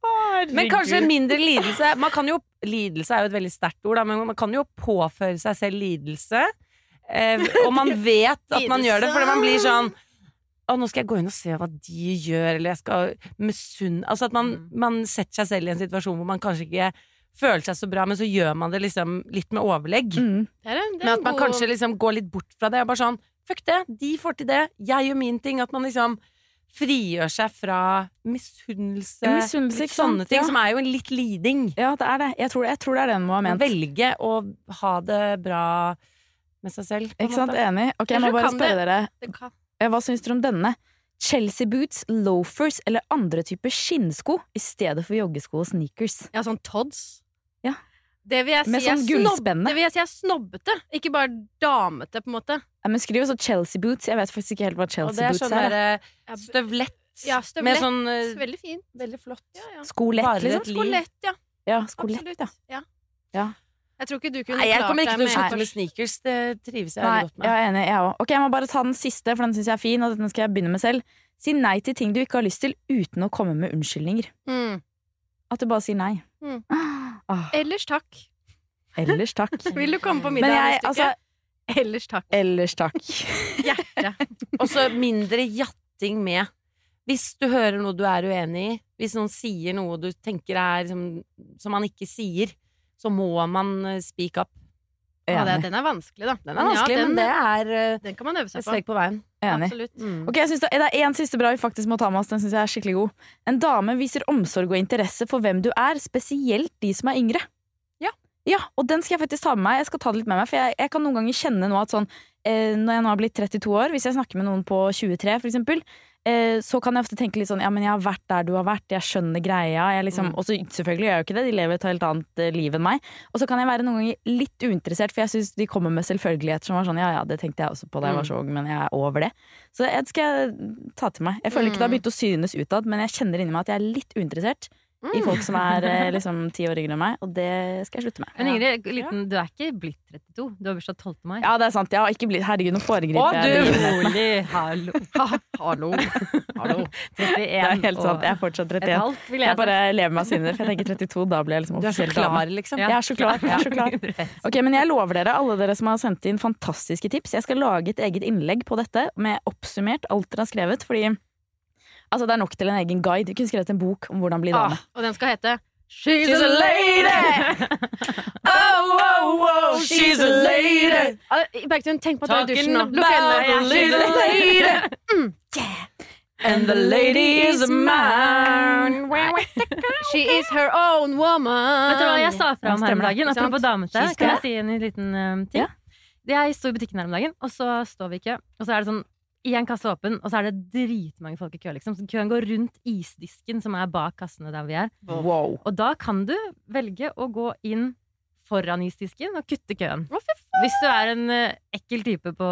damete. Men kanskje mindre lidelse. Man kan jo, lidelse er jo et veldig sterkt ord, da, men man kan jo påføre seg selv lidelse. Eh, og man vet at man gjør det, fordi man blir sånn å, nå skal jeg gå inn og se hva de gjør, eller jeg skal misunne Altså at man, Mm. man setter seg selv i en situasjon hvor man kanskje ikke føler seg så bra, men så gjør man det liksom litt med overlegg. Mm. Det er en, det er Men at man god- kanskje liksom går litt bort fra det. Og bare sånn Fuck det, de får til det, jeg gjør min ting. At man liksom frigjør seg fra misunnelse, Ja, misunnelse, sånne ting, Ja. som er jo en litt liding. Ja, det er det. Jeg tror, jeg tror det er det den må ha ment. velge å ha det bra med seg selv. Ikke sant? måte. Enig. Ok, Jeg må bare det- spørre dere. Det Eh, Hva syns dere om denne? Chelsea boots, loafers eller andre typer skinnsko i stedet for joggesko og sneakers. Ja, sånn Tods. Det vil jeg si Med er sånn snobb- gullspenne. Det vil jeg si er snobbete, ikke bare damete, på en måte. Ja, men skriv også Chelsea boots. Jeg vet faktisk ikke helt hva Chelsea boots er Og det er. sånn derre støvlett. Ja, støvlett. Sånn eh, Veldig fint. Veldig flott. Ja, ja. Skolett, liksom. Skolett, ja. Ja, skolett, Absolutt. ja. Ja. Ja. Jeg tror ikke du kunne Nei, jeg klart kommer ikke til å med- slutte med sneakers. Det trives jeg Nei, godt jeg er enig, jeg òg. Ok, jeg må bare ta den siste, for den syns jeg er fin, og den skal jeg begynne med selv. Si nei til ting du ikke har lyst til, uten å komme med unnskyldninger. Mm. At du bare sier nei. Mm. Ah, Ellers takk. ellers takk. Vil du komme på middag Men jeg, neste altså? Ellers takk. Ellers takk. Hjerte. Og så mindre jatting med. Hvis du hører noe du er uenig i, hvis noen sier noe du tenker er som, som man ikke sier, så må man eh, speak up. Ja, det, den er vanskelig, da. Den er vanskelig, ja, den, men det er eh, den kan man øve seg på. på veien. Enig. Absolutt. Mm. Ok, det, det er én siste bra vi faktisk må ta med oss. Den synes jeg er skikkelig god. En dame viser omsorg og interesse for hvem du er, spesielt de som er yngre. Ja. Ja, og den skal jeg faktisk ta med meg. Jeg skal ta det litt med meg, for jeg, jeg kan noen ganger kjenne nå at sånn eh, Når jeg nå har blitt 32 år, hvis jeg snakker med noen på 23 for eksempel, eh, så kan jeg ofte tenke litt sånn Ja, men jeg har vært der du har vært, jeg skjønner greia. Jeg liksom, Mm. Og så selvfølgelig gjør jeg jo ikke det, de lever et helt annet eh, liv enn meg. Og så kan jeg være noen ganger litt uinteressert, for jeg syns de kommer med selvfølgeligheter som var sånn Ja ja, det tenkte jeg også på da jeg var så ung, men jeg er over det. Så det skal jeg ta til meg. Jeg føler ikke det har begynt å synes utad, men jeg kjenner inni meg at jeg er litt uinteressert i folk som er eh, liksom ti år yngre enn meg, og det skal jeg slutte med. Men Ingrid, liten, du er ikke blitt 32. Du har bursdag 12. mai. Ja, det er sant. Jeg har ikke blitt Herregud, nå foregriper jeg du! Rolig, hallo. Hallo. Hallo. 31 Det er helt sant. Jeg er fortsatt 31. halvt, vil Jeg jeg bare lever meg sinne, for jeg tenker 32, da blir jeg liksom Du er så dame. klar, liksom. Jeg er så klar. Jeg er så klar. Ok, men jeg lover dere, alle dere som har sendt inn fantastiske tips, jeg skal lage et eget innlegg på dette med oppsummert alt dere har skrevet, fordi altså, det er nok til en egen guide. Du kunne skrevet en bok om hvordan bli dame. Ah, og den skal hete She's a lady! Oh, oh, oh, she's a lady! Ah, Bergtun, tenk på at du er i dusjen nå. Lukk a øynene. Mm, yeah. And the lady is mine. She is her own woman. Vet du hva jeg sa fra om her om dagen? Apropos damete. Kan jeg si en liten um, ting? Yeah. Jeg sto i butikken her om dagen, og så står vi ikke. Og så er det sånn én kasse åpen, og så er det dritmange folk i kø. liksom Så Køen går rundt isdisken som er bak kassene der vi er. Wow. Og da kan du velge å gå inn foran isdisken og kutte køen. Å, fy faen. Hvis du er en uh, ekkel type på,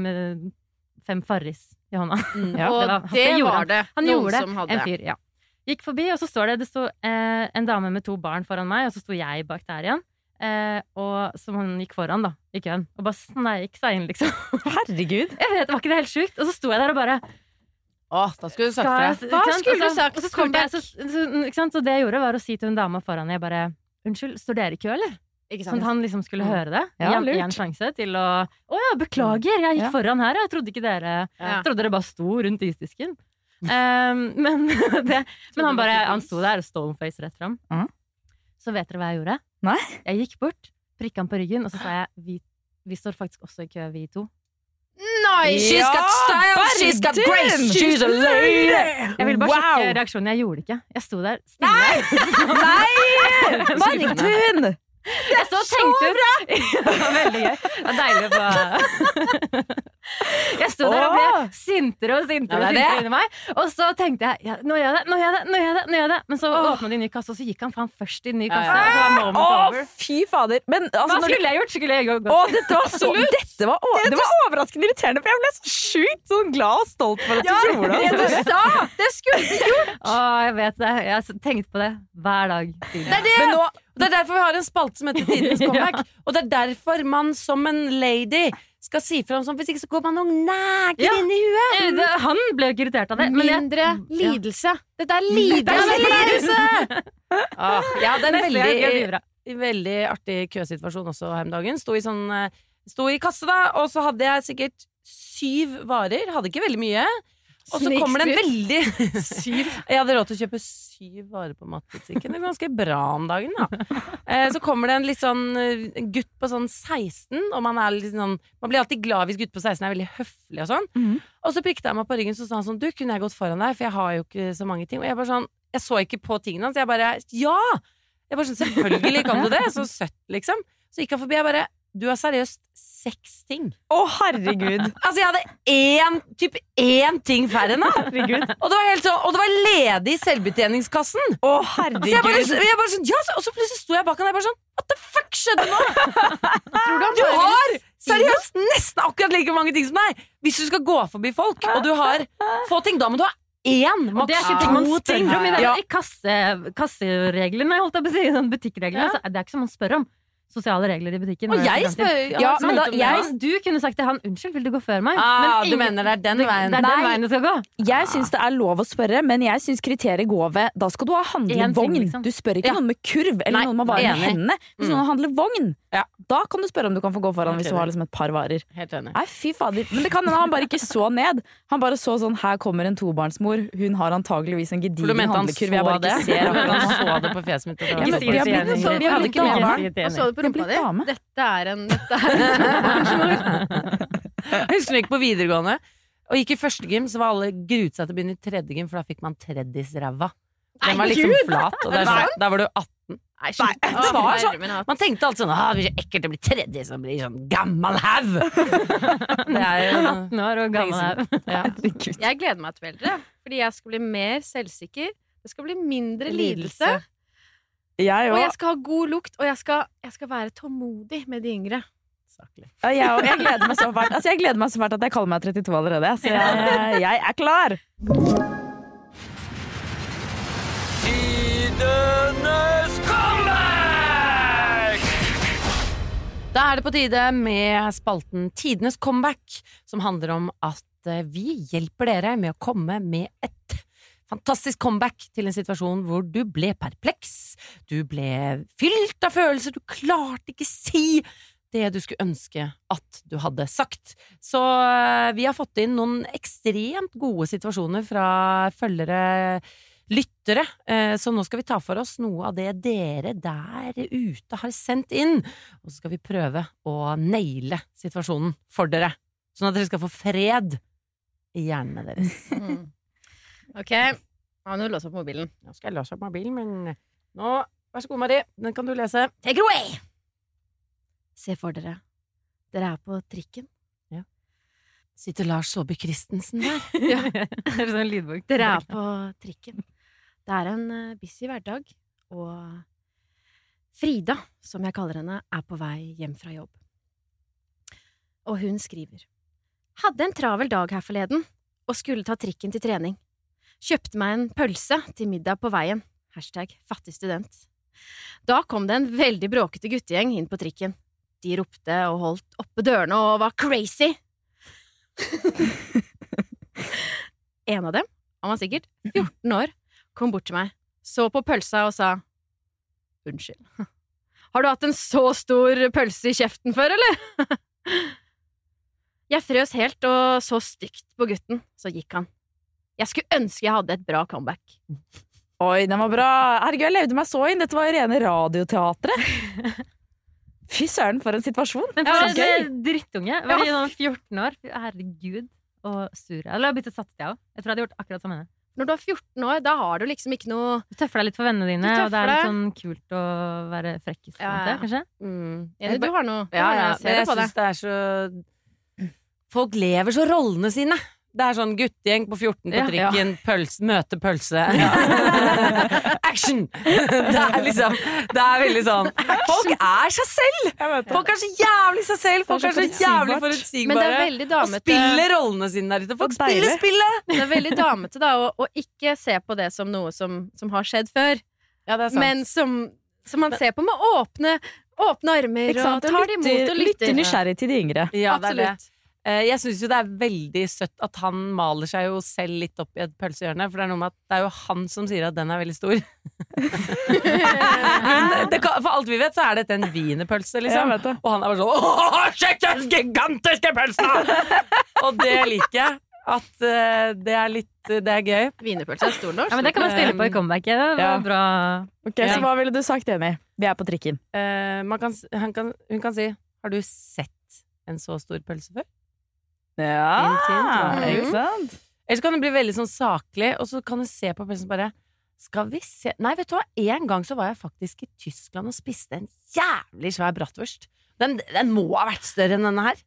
med fem Farris i hånda. Ja. Og det var- det, det gjorde var han. det Han noen gjorde det. som hadde. En fyr, ja. Gikk forbi, og så står det Det sto uh, en dame med to barn foran meg, og så sto jeg bak der igjen. Eh, og som han gikk foran, da, i køen. Og bare sneik seg inn, liksom. Herregud. Jeg vet, Var ikke det helt sjukt? Og så sto jeg der og bare Å, da skulle du sagt det. Hva skulle du Og sagt? Og så, kom jeg, så, så, ikke sant? så det jeg gjorde, var å si til hun dama foran Jeg bare Unnskyld, står dere i kø, eller? Ikke Sånn at han liksom skulle høre det. Ja, Gi lurt. sjanse til å Å ja, beklager, jeg gikk Ja. foran her. Jeg trodde ikke dere Ja. Trodde dere bare sto rundt isdisken. Um, men, det, men han bare Han sto der, stoneface rett fram. Mhm. Så vet dere hva jeg gjorde? Nei. Jeg gikk bort, prikka han på ryggen, og så sa jeg vi, vi står faktisk også i kø, vi to. Nei! She's got style, she's got grace, she's a lady! Jeg ville bare Wow. sjekke reaksjonen. Jeg gjorde det ikke. Jeg sto der stille. Nei! Margtun! Jeg så og tenkte Det var veldig gøy. Det var deilig på Jeg sto der og ble sintere og sintere Ja, og er sintere inni meg. Og så tenkte jeg ja, nå gjør jeg det, nå gjør jeg det, nå gjør jeg det. nå gjør jeg det Men så åpna de ny kasse, og så gikk han faen først i ny kasse. Ja, ja. Så over. fy fader. Men altså, Hva du skulle jeg gjort? Skulle jeg gått Å, dette var så dette var, å, det var overraskende irriterende, for jeg ble så sjukt sånn glad og stolt for at du gjorde det. Det du sa! Det skulle du gjort! Å, jeg vet det. Jeg har tenkt på det hver dag. siden. Det er det! Men nå, det er derfor vi har en spalte som heter Tidenes comeback. Og det er derfor man som en lady skal si fra om sånn, hvis ikke så går man og neger Ja. inn i huet. Mm. det- Han ble ikke irritert av det. Men jeg, Mindre lidelse. Er Dette er lidelse! lidelse! Ah, jeg hadde en veldig, veldig artig køsituasjon også her om dagen. Sto i, sånn, eh, sto i kasse, da, og så hadde jeg sikkert syv varer. Hadde ikke veldig mye. Og så kommer det en veldig Syv. Jeg hadde råd til å kjøpe syv varer på matbutikken. Det er ganske bra om dagen, da. Eh, så kommer det en litt sånn eh, gutt på sånn 16, og man er litt sånn Man blir alltid glad hvis gutt på 16 er veldig høflig og sånn. Mhm. Og så prikket jeg meg på ryggen, så sa han sånn Du, kunne jeg gått foran deg, for jeg har jo ikke så mange ting. Og jeg bare sånn Jeg så ikke på tingene hans, jeg bare Ja! Jeg bare sånn Selvfølgelig kan du det! Så søtt, liksom. Så gikk han forbi, jeg bare Du har seriøst seks ting. Å, herregud. Altså, jeg hadde én, typ én ting færre enn deg. Og det var helt sånn, og det var ledig i selvbetjeningskassen! Å, Så jeg bare, herregud. jeg bare sånn, ja, så, og så plutselig sto jeg bak han og jeg bare sånn What the fuck skjedde nå? Tror du har seriøst nesten akkurat like mange ting som deg! Hvis du skal gå forbi folk, og du har få ting, da må du ha én, Og det er ikke ting man spør om i, Ja. kasse, kassereglene, holdt jeg på å si. Sånn butikkreglene. Altså, det er ikke som man spør om. Sosiale regler i butikken. Og jeg spør Ja, da- jeg- Du kunne sagt til han 'unnskyld, vil du gå før meg'? ah, Men Du mener det er den veien? det er den veien det skal gå. Jeg syns det er lov å spørre, men jeg syns kriteriet går ved Da skal du ha handlevogn. liksom. Du spør ikke Ja. noen med kurv eller Nei, noen med bare med hendene. Hvis Mm. noen handler vogn, Ja. da kan du spørre om du kan få gå foran hvis du har liksom et par varer. Helt enig. Nei, fy fader. Men det kan hende han bare ikke så ned. Han bare så sånn her kommer en tobarnsmor, hun har antageligvis en gedigen handlekurv jeg bare det? ikke ser at Han så det på fjeset mitt. Ja, men vi har blitt- så- vi har blitt dame. Og så det på rumpa di? Dette er en Dette er en Jeg husker da jeg gikk på videregående og gikk i første gym, så var alle gruet seg til å begynne i tredje gym, for da fikk man treddis ræva. Den var liksom flat, og der, er sånn, var du 18. Nei, det var sånn. Man tenkte alltid sånn det blir så ekkelt å bli tredje som blir sånn gammal haug. Det er jo 18 år og gammel haug. ja. Jeg gleder meg til å bli eldre, fordi jeg skal bli mer selvsikker. Det skal bli mindre lidelse. Jeg Og jeg skal ha god lukt, og jeg skal, jeg skal være tålmodig med de yngre. Ja, jeg, jeg gleder meg så fælt Altså, at jeg kaller meg 32 allerede. Så jeg, jeg er klar! Da er det på tide med spalten Tidenes comeback, som handler om at eh, vi hjelper dere med å komme med et fantastisk comeback til en situasjon hvor du ble perpleks, du ble fylt av følelser, du klarte ikke si det du skulle ønske at du hadde sagt. Så eh, vi har fått inn noen ekstremt gode situasjoner fra følgere lyttere, eh, så nå skal vi ta for oss noe av det dere der ute har sendt inn. Og så skal vi prøve å naile situasjonen for dere, sånn at dere skal få fred i hjernene deres. Mm. Ok, ja, nå låser jeg opp mobilen. Nå skal jeg låse opp mobilen, men nå Vær så god, Mari. Den kan du lese. Take it away! Se for dere. Dere er på trikken. Sitter Lars Saabye Christensen der? Ja. Det er sånn lydbok. Dere er på trikken. Det er en eh, busy hverdag, og Frida, som jeg kaller henne, er på vei hjem fra jobb. Og hun skriver Hadde en travel dag her forleden, og skulle ta trikken til trening. Kjøpte meg en pølse til middag på veien. Hashtag fattig student. Da kom det en veldig bråkete guttegjeng inn på trikken. De ropte og holdt oppe dørene og var crazy. En av dem, han var sikkert 14 år, kom bort til meg, så på pølsa og sa unnskyld. Har du hatt en så stor pølse i kjeften før, eller? Jeg frøs helt og så stygt på gutten, så gikk han. Jeg skulle ønske jeg hadde et bra comeback. Oi, den var bra. Herregud, jeg levde meg så inn. Dette var jo rene radioteatret. Fy søren, for en situasjon. Men Ja, for det er en drittunge. Var sånn 14 år? Herregud. Og sur. Eller jeg har byttet sats, jeg òg. Jeg tror jeg hadde gjort akkurat som henne. Når du er 14 år, da har du liksom ikke noe Du tøffer deg litt for vennene dine, og det er litt sånn kult å være frekkis. Ja, ja. kanskje? Mm. Jenny, Du har noe. Ja, ja, men det jeg syns det er så Folk lever så rollene sine. Det er sånn guttegjeng på 14 på Ja. trikken, pølse, møte pølse. Action! Det er liksom Det er veldig sånn Folk er seg selv! Folk er så jævlig seg selv! Folk er så jævlig forutsigbare. Og spiller rollene sine der ute. Folk spiller spillet! Det er veldig damete da, å, å ikke se på det som noe som, som har skjedd før, Ja, det er sant. men som, som man ser på med åpne, åpne armer og tar det imot og lytter. lytter nysgjerrig til de yngre. ja, det er det. Eh, Jeg syns jo det er veldig søtt at han maler seg jo selv litt opp i et pølsehjørne, for det er noe med at det er jo han som sier at den er veldig stor. Men det kan, for alt vi vet, så er dette en wienerpølse, liksom. Ja. Og han er bare sånn Åh, sjekk den gigantiske pølsa! Og det liker jeg. at uh, det er litt Det er gøy. Wienerpølse er stor norsk. Ja, men det kan man spille på i comebacket. Det var Ja. bra. Ok, Så hva ville du sagt, Jenny? Vi er på trikken. Uh, man kan, han kan, hun kan si Har du sett en så stor pølse før? Ja, Intimt, ikke sant? Eller så kan det bli veldig sånn saklig, og så kan du se på pressen bare Skal vi se Nei, vet du hva, en gang så var jeg faktisk i Tyskland og spiste en jævlig svær bratwurst. Den, den må ha vært større enn denne her.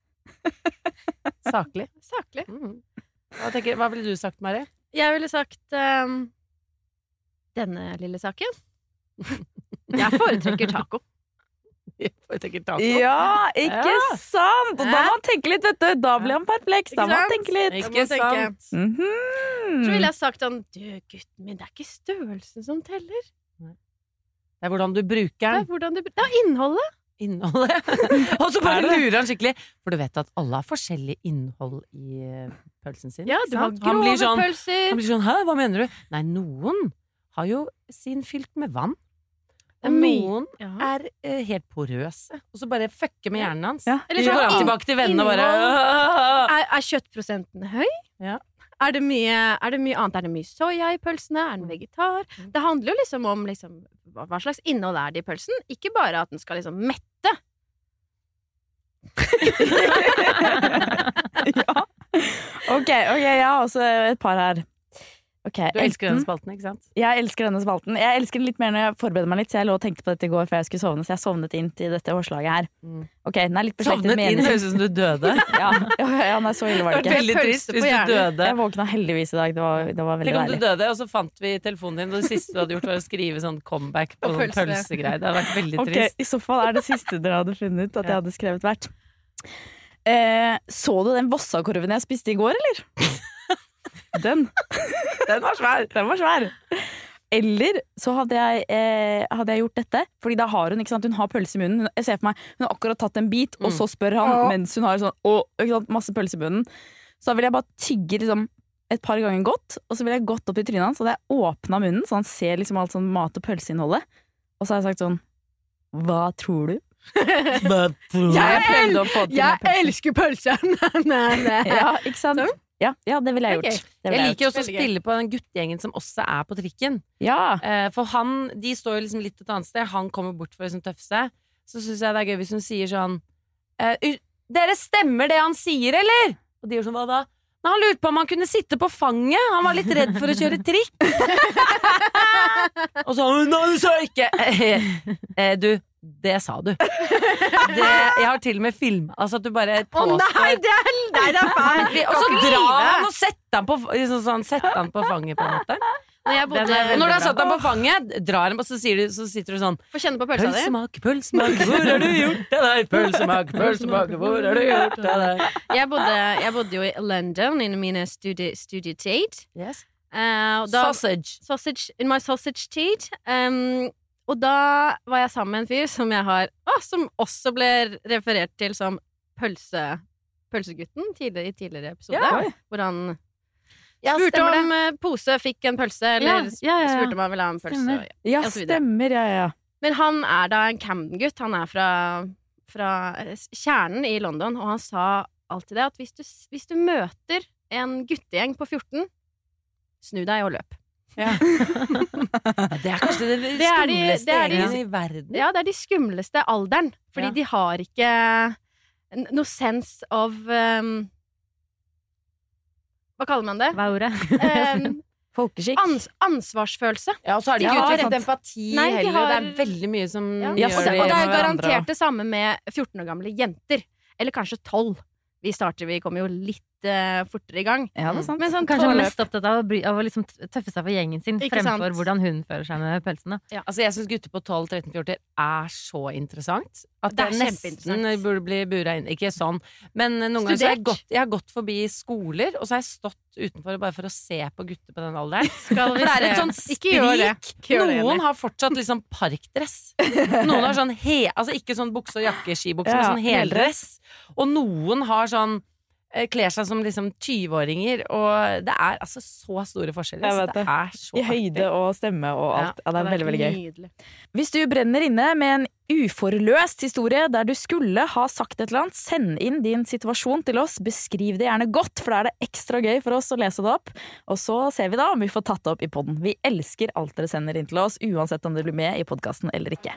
Saklig. Saklig. Mm. Hva, tenker, hva ville du sagt, Mari? Jeg ville sagt um, denne lille saken. Jeg foretrekker taco. Ja, ikke Ja. sant? Og da må han tenke litt, vet du. Da blir han perpleks. Da må han tenke litt. Ikke sant. Mm sant? Mhm. Så ville jeg sagt sånn Du, gutten min, det er ikke størrelsen som teller. Det er hvordan du bruker Det er, den. hvordan du, det er innholdet. Innholdet. og så bare Er lurer han skikkelig. For du vet at alle har forskjellig innhold i eh, pølsen sin. Ja, du har grove blir sånn, pølser. Han blir sånn Hæ, hva mener du? Nei, noen har jo sin fylt med vann. Og noen Ja. er eh, helt porøse. Og så bare fucker med hjernen hans. Ja. Eller Så går han sånn, tilbake til vennene og bare Er, er kjøttprosenten høy? Ja. Er det, mye, er det mye annet? Er det mye soya i pølsene? Er den vegetar? Mm. Det handler jo liksom om liksom, hva hva slags innhold er det i pølsen. Ikke bare at den skal liksom mette. ja. Ok, ok, jeg har også et par her. Ok, Du elsker enten- denne spalten, ikke sant? Jeg elsker denne spalten. Jeg elsker den litt mer når jeg forbereder meg litt, så jeg lå og tenkte på dette i går før jeg skulle sovne, så jeg sovnet inn til dette årslaget her. Mm. Ok, den er litt Sovnet med inn, høres ut som du døde. Ja, ja, ja, nei, så ille var det Det var ikke. veldig trist hvis du døde. Jeg våkna heldigvis i dag. Det var, det var veldig Tenk om du døde, og så fant vi telefonen din, og det siste du hadde gjort, var å skrive sånn comeback på sånn pølse. pølsegreier. Det hadde vært veldig Ok, trist. I så fall er det siste dere hadde funnet at jeg hadde skrevet hvert. Eh, så du den Vossakorven jeg spiste i går, eller? Den. Den var svær! Den var svær. Eller så hadde jeg, eh, hadde jeg gjort dette, Fordi da har hun ikke sant, Hun har pølse i munnen. Hun- Jeg ser for meg Hun har akkurat tatt en bit, og Mm. så spør han mens hun har sånn og, ikke sant, masse pølse i munnen. Så da ville jeg bare tygge liksom, et par ganger godt, og så ville jeg gått opp i trynet hans, og jeg åpna munnen, så han ser liksom alt sånn mat- og pølseinnholdet. Og så har jeg sagt sånn Hva tror du? Jeg, Jeg prøvde å få til jeg elsker pølse! Nei, nei, nei. Ja, ikke sant? Ja, ja, det ville jeg gjort. Okay. Ville jeg liker gjort. også å spille på den guttegjengen som også er på trikken. Ja. Eh, For han, de står jo liksom litt et annet sted. Han kommer bort for å liksom tøffe seg. Så syns jeg det er gøy hvis hun sier sånn eh, Dere stemmer det han sier, eller? Og de gjør sånn, hva da? Nei, han lurte på om han kunne sitte på fanget. Han var litt redd for å kjøre trikk. Og så Nei, du sa ikke! Eh, du, det sa du. Det, jeg har til og med filma Altså at du bare Å oh, nei, det er, nei, det er feil! Og så drar han og setter han på, liksom sånn, setter han på fanget, på en måte. Når jeg bodde, når du har satt han på fanget, drar han, og så, sier du, så sitter du sånn Få kjenne på pølsa di. Pølsemak, pølsemak, hvor har du gjort av deg? Pølsemak, pølsemak, hvor har du gjort av deg? Jeg bodde, jeg bodde jo i London i mine studie, studietid. Yes. Uh, da, Sausage. sausage, in my sausage tid. Um, og da var jeg sammen med en fyr som jeg har å, Som også ble referert til som pølse, pølsegutten tidligere, i tidligere episode. Ja. Hvor han Ja, spurte om det. pose, fikk en pølse, eller Ja, ja, ja, ja. spurte om han ville ha en pølse. Stemmer. Ja, og så stemmer. Ja, ja. Men han er da en Camden-gutt. Han er fra, fra eh, kjernen i London, og han sa alltid det at hvis du, hvis du møter en guttegjeng på 14, snu deg og løp. Det er kanskje det, Det er de- skumleste det er de- i verden. Ja, det er de skumleste alderen, fordi Ja. de har ikke noe sense of um, Hva kaller man det? Hva er ordet? Um, Folkeskikk. ans ansvarsfølelse. Ja, og så har de Ja, ikke rett. utviklet empati Nei, de heller. har- Det er veldig mye som Ja. Ja, gjør det Og det er garantert det samme med 14 år gamle jenter. Eller kanskje 12. Vi starter, vi kommer jo litt eh, fortere i gang. Ja, det er sant. Men sånn Kanskje han 12 er mest opptatt av å, bry, av å liksom tøffe seg for gjengen sin, Ikke sant? fremfor hvordan hun føler seg med pølsen. da. Altså, jeg syns gutter på 12, 13, 14 er så interessant. At Det er det, nesten burde bli bura inn. Ikke sånn, men noen ganger så har jeg, gått, jeg har gått forbi skoler, og så har jeg stått utenfor bare for å se på gutter på den alderen. Skal vi det er et sånt sprik. Noen har fortsatt liksom parkdress. Noen har sånn he... Altså ikke sånn bukse og jakke, skibukse, Ja, men sånn heldress. Og noen har sånn eh, Kler seg som liksom 20-åringer, og det er altså så store forskjeller. Det det. er så I høyde og stemme og alt. Ja, det er veldig, veldig gøy. Hvis du brenner inne med en uforløst historie der du skulle ha sagt et eller annet, send inn din situasjon til oss. Beskriv det gjerne godt, for da er det ekstra gøy for oss å lese det opp. Og så ser vi da om vi får tatt det opp i poden. Vi elsker alt dere sender inn til oss, uansett om dere blir med i podkasten eller ikke.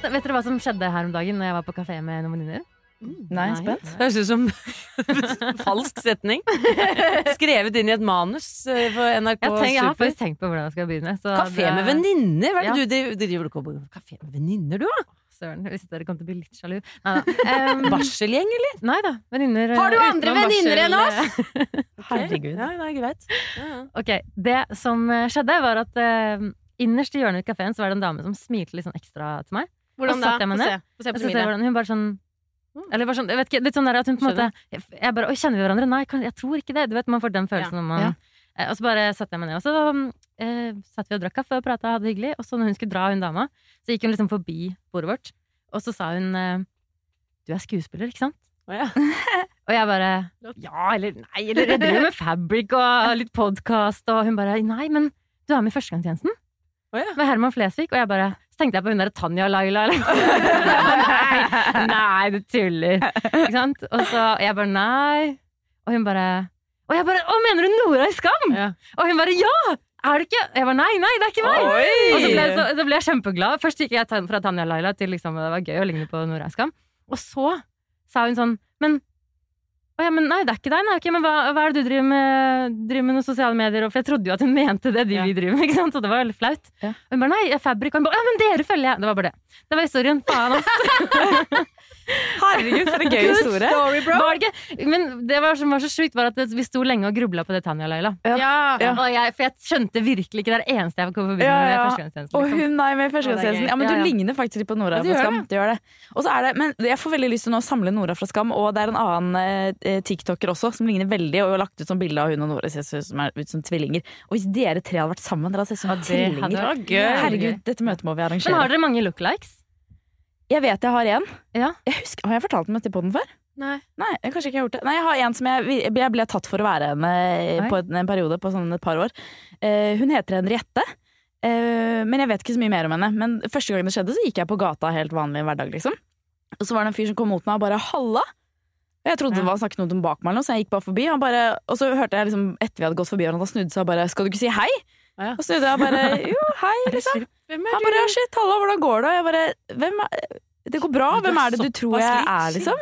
Vet dere hva som skjedde her om dagen når jeg var på kafé med noen venninner? Nei, spent. Det høres ut som falsk setning. Skrevet inn i et manus eh, for NRK Jeg, tenker, jeg har faktisk tenkt på hvordan jeg skal begynne. så Kafé det- med venninner? Hva er det Ja. du driver driver du ikke på kafé med venninner, du, da? Søren, hvis dere kommer til å bli litt sjalu. Nei. Um, Barselgjeng, eller? nei da, venninner Har du eh, andre venninner enn eh, Herregud. Ja, det er greit. Ja, ja. Ok, Det som eh, skjedde, var at uh, innerst i hjørnet i kafeen var det en dame som smilte litt sånn ekstra til meg. Hvordan da? Få se. Få se på smilet. hun bare sånn eller bare sånn, jeg vet ikke, litt sånn der at hun på en måte Jeg, bare Oi, kjenner vi hverandre? Nei, jeg tror ikke det. Du vet, Man får den følelsen når man Ja. eh, Og så bare satte jeg meg ned. Og så eh, satt vi og drakk kaffe og prata, hadde det hyggelig. Og så når hun skulle dra, hun dama, så gikk hun liksom forbi bordet vårt. Og så sa hun eh, Du er skuespiller, ikke sant? Oh, ja. Og jeg bare Ja, eller nei, eller jeg driver med Fabric og litt podkast, og hun bare Nei, men du er med i Førstegangstjenesten? Oh, ja. Med Herman Flesvig. Og jeg bare Så tenkte jeg på hun derre Tanja Laila, eller Nei, nei, du tuller. Ikke sant? Og så jeg bare Nei. Og hun bare Og jeg bare Å, mener du Nora i Skam? Ja. Og hun bare Ja! Er det ikke? Jeg bare nei, nei, det er ikke meg! Og så ble, så, så ble jeg kjempeglad. Først gikk jeg fra Tanja Laila til liksom, det var gøy å ligne på Nora i Skam. Og så sa hun sånn Men å ja, men nei, det er ikke deg. Nei, okay, men hva, hva er det du driver med? Driver med noen sosiale medier? For jeg trodde jo at hun mente det de Ja. vi driver med. ikke sant? Så det var veldig flaut. Ja. Og hun bare nei, Fabrik. Og hun bare ja, men dere følger jeg. Det var bare det. Det var historien. Faen, ass. Herregud, for en gøy historie. Var det ikke? Men det var, som var så sjukt, var at vi sto lenge og grubla på det Tanja Laila. Ja. Ja. Og jeg, for jeg skjønte virkelig ikke det eneste jeg kom forbi Ja, med ja. førstegangstjenesten. Og Liksom. hun er med Førstegangstjenesten. Ja, men du ja. ligner faktisk litt på Nora Ja, fra Skam. Du gjør det. Og så er det, men jeg får veldig lyst til nå å samle Nora fra Skam, og det er en annen eh, tiktoker også som ligner veldig, og har lagt ut sånn bilde av hun og Nora ser ut som, er ut som tvillinger. Og hvis dere tre hadde vært sammen, dere hadde sett ut som det tvillinger. Herregud, dette møtet må vi arrangere. Men har dere mange lookalikes? Jeg vet jeg har en. Ja. Jeg husker, har jeg fortalt om dette på den før? Nei. Nei, jeg kanskje ikke har gjort det. Nei, jeg har en som jeg, jeg ble tatt for å være henne på en, en periode på sånn et par år. Uh, hun heter Henriette. Uh, men jeg vet ikke så mye mer om henne. Men første gang det skjedde, så gikk jeg på gata helt vanlig hverdag, liksom. Og så var det en fyr som kom mot meg og bare 'halla'. Jeg trodde det var snakket noe bak meg, så jeg gikk bare forbi. Han bare, og så hørte jeg liksom, etter vi hadde gått forbi og han snudde seg og bare 'skal du ikke si hei?' Ja, ja. Og snudde jeg og bare 'jo, hei', liksom. Hvem Han bare 'ja, shit, hallo, hvordan går det?' Og jeg bare 'hvem er Det går bra, hvem er det du tror jeg er', liksom.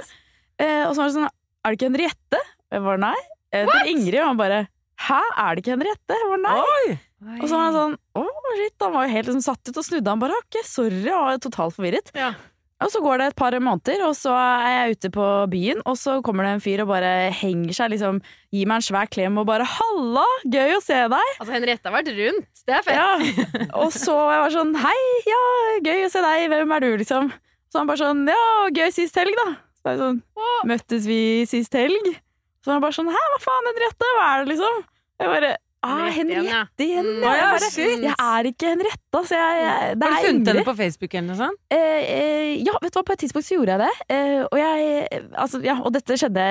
Eh, og så var det sånn Er det ikke Henriette? Jeg bare nei. Jeg heter Ingrid, og han bare Hæ, er det ikke Henriette? Jeg bare nei. Og så var han sånn Å, shit. Han var jo helt liksom satt ut og snudde. Han bare ok, sorry. Og var totalt forvirret. Ja. Og så går det et par måneder, og så er jeg ute på byen, og så kommer det en fyr og bare henger seg, liksom gir meg en svær klem og bare 'halla, gøy å se deg'. Altså, Henriette har vært rundt. Det er fett. Ja. Og så jeg var sånn 'hei, ja, gøy å se deg, hvem er du', liksom. Så han bare sånn 'ja, gøy sist helg', da. Så jeg sånn 'møttes vi sist helg'? Så han bare sånn 'hæ, hva faen, Henriette, hva er det', liksom? Jeg bare Ah, Henriette igjen, ja. Mm. ja. Jeg, bare, jeg er ikke Henriette, altså. Jeg, jeg, det Har du funnet henne på Facebook eller noe sånt? Eh, eh, ja, vet du hva, på et tidspunkt så gjorde jeg det. Eh, og jeg Altså, ja, og dette skjedde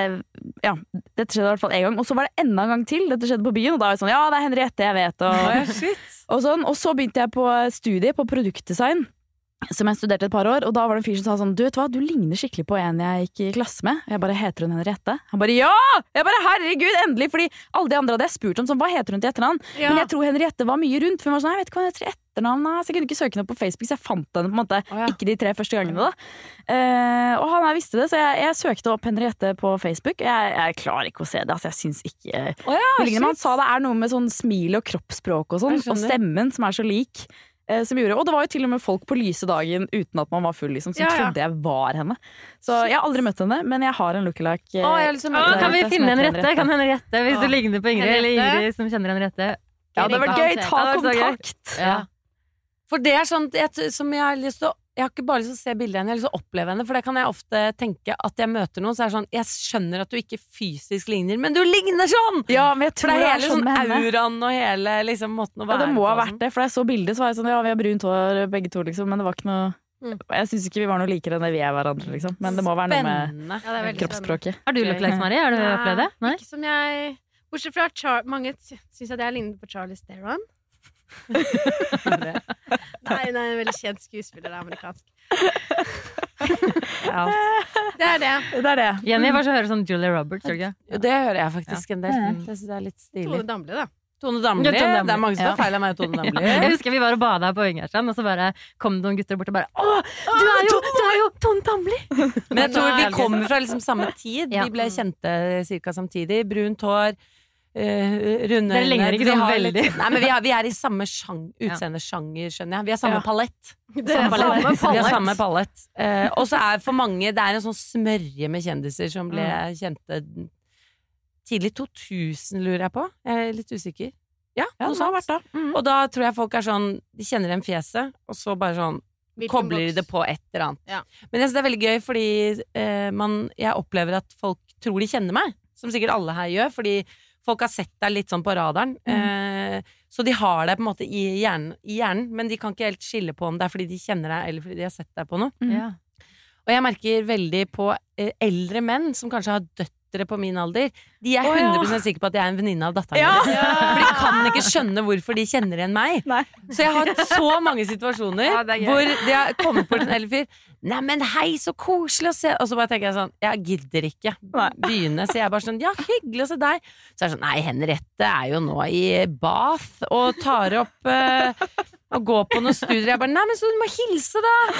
Ja, dette skjedde i hvert fall én gang. Og så var det enda en gang til. Dette skjedde på byen, og da var jeg sånn Ja, det er Henriette, jeg vet, og, og sånn. Og så begynte jeg på studiet på produktdesign. Som jeg studerte et par år, og da var det en fyr som sa sånn Du vet hva, du ligner skikkelig på en jeg gikk i klasse med. Og Jeg bare Heter hun Henriette? Han bare ja! Jeg bare herregud, endelig! Fordi alle de andre hadde jeg spurt om sånn Hva heter hun til etternavn? Ja. Men jeg tror Henriette var mye rundt. For hun var sånn, jeg vet ikke hva hun heter til etternavn. Så jeg kunne ikke søke henne på Facebook, så jeg fant henne på en måte oh, ja. ikke de tre første gangene. da. Uh, og han her visste det, så jeg, jeg søkte opp Henriette på Facebook. Jeg, jeg klarer ikke å se det, altså jeg syns ikke oh, ja, Han sa det er noe med sånn smil og kroppsspråk og sånn, og stemmen som er så lik. Eh, Som gjorde, og det var jo til og med folk på lyse dagen uten at man var full, liksom, som Ja, ja. trodde jeg var henne. Så jeg har aldri møtt henne, men jeg har en lookalike. eh, møte kan vi finne en rette? Kan Henriette, Hvis Ja. du ligner på Ingrid, eller Ingrid som kjenner en rette? ja, det hadde vært gøy! Ta kontakt! Ja. For det er sånn jeg, som jeg har lyst til å Jeg har ikke bare lyst til å se bildet av henne, jeg har lyst til å oppleve henne. For det kan jeg ofte tenke at jeg møter noen, så er det sånn Jeg skjønner at du ikke fysisk ligner, men du ligner sånn! Ja, men jeg For tror det er det er hele sånn sånn auraen og hele liksom, måten å Ja, være det må ha vært det, for da jeg så bildet, så var jeg sånn Ja, vi har brunt hår begge to, liksom, men det var ikke noe Mm. Jeg syns ikke vi var noe likere enn det vi er hverandre, liksom. Men det må være noe med. Ja, er kroppsspråket. Har du lookalikes, Mari? Har du opplevd det? Nei? Ikke som jeg Bortsett fra Char Mange syns at jeg ligner på Charlie Theron. Nei, hun er en veldig kjent skuespiller. Er amerikansk. Ja. Det er det. Det er det. Jenny var så hører sånn Julia Roberts, gjør du ikke? Det hører jeg faktisk en del. Mm. Jeg synes det er litt stilig. Tone Damli, da. Tone Damli. Ja, Tone Damli. Det er mange som Ja. har feil av meg og Tone Damli. Jeg husker vi var og bada på Ingjerdstrand, og så bare kom det noen gutter bort og bare Å, du er jo, du er jo Tone Damli! Men jeg tror vi kommer fra liksom samme tid. Ja. Vi ble kjente ca. samtidig. Brunt hår, runde Dere ligner ikke sånn veldig. litt- Nei, men vi, har, vi er i samme sjang, utseendesjanger, skjønner jeg. Vi har samme Ja. palett. Samme palett. Samme palett. Vi har samme palett. Uh, og så er for mange Det er en sånn smørje med kjendiser som ble kjente tidlig 2000, lurer jeg på. Jeg er litt usikker. Ja, Ja, noe sånt. vært da. Mhm. Og da tror jeg folk er sånn De kjenner igjen fjeset, og så bare sånn Hvilken kobler de det på et eller annet. Ja. Men jeg synes det er veldig gøy, fordi uh, man, jeg opplever at folk tror de kjenner meg. Som sikkert alle her gjør, fordi folk har sett deg litt sånn på radaren. Eh, så de har deg på en måte i hjernen, i hjernen, men de kan ikke helt skille på om det er fordi de kjenner deg, eller fordi de har sett deg på noe. Ja. Og jeg merker veldig på eh, eldre menn som kanskje har dødd på min alder. De er Å, ja. 100 sikre på at jeg er en venninne av datteren Ja. deres. For de kan ikke skjønne hvorfor de kjenner igjen meg. Nei. Så jeg har hatt så mange situasjoner Ja, hvor de har kommet bort en eldre fyr. Neimen, hei, så koselig å se Og så bare tenker jeg sånn, jeg gidder ikke Nei. begynne. Så jeg er bare sånn, ja, hyggelig å se deg. Så er det sånn, nei, Henriette er jo nå i Bath og tar opp eh, og går på noen studier. Jeg bare, nei, men så du må hilse, da!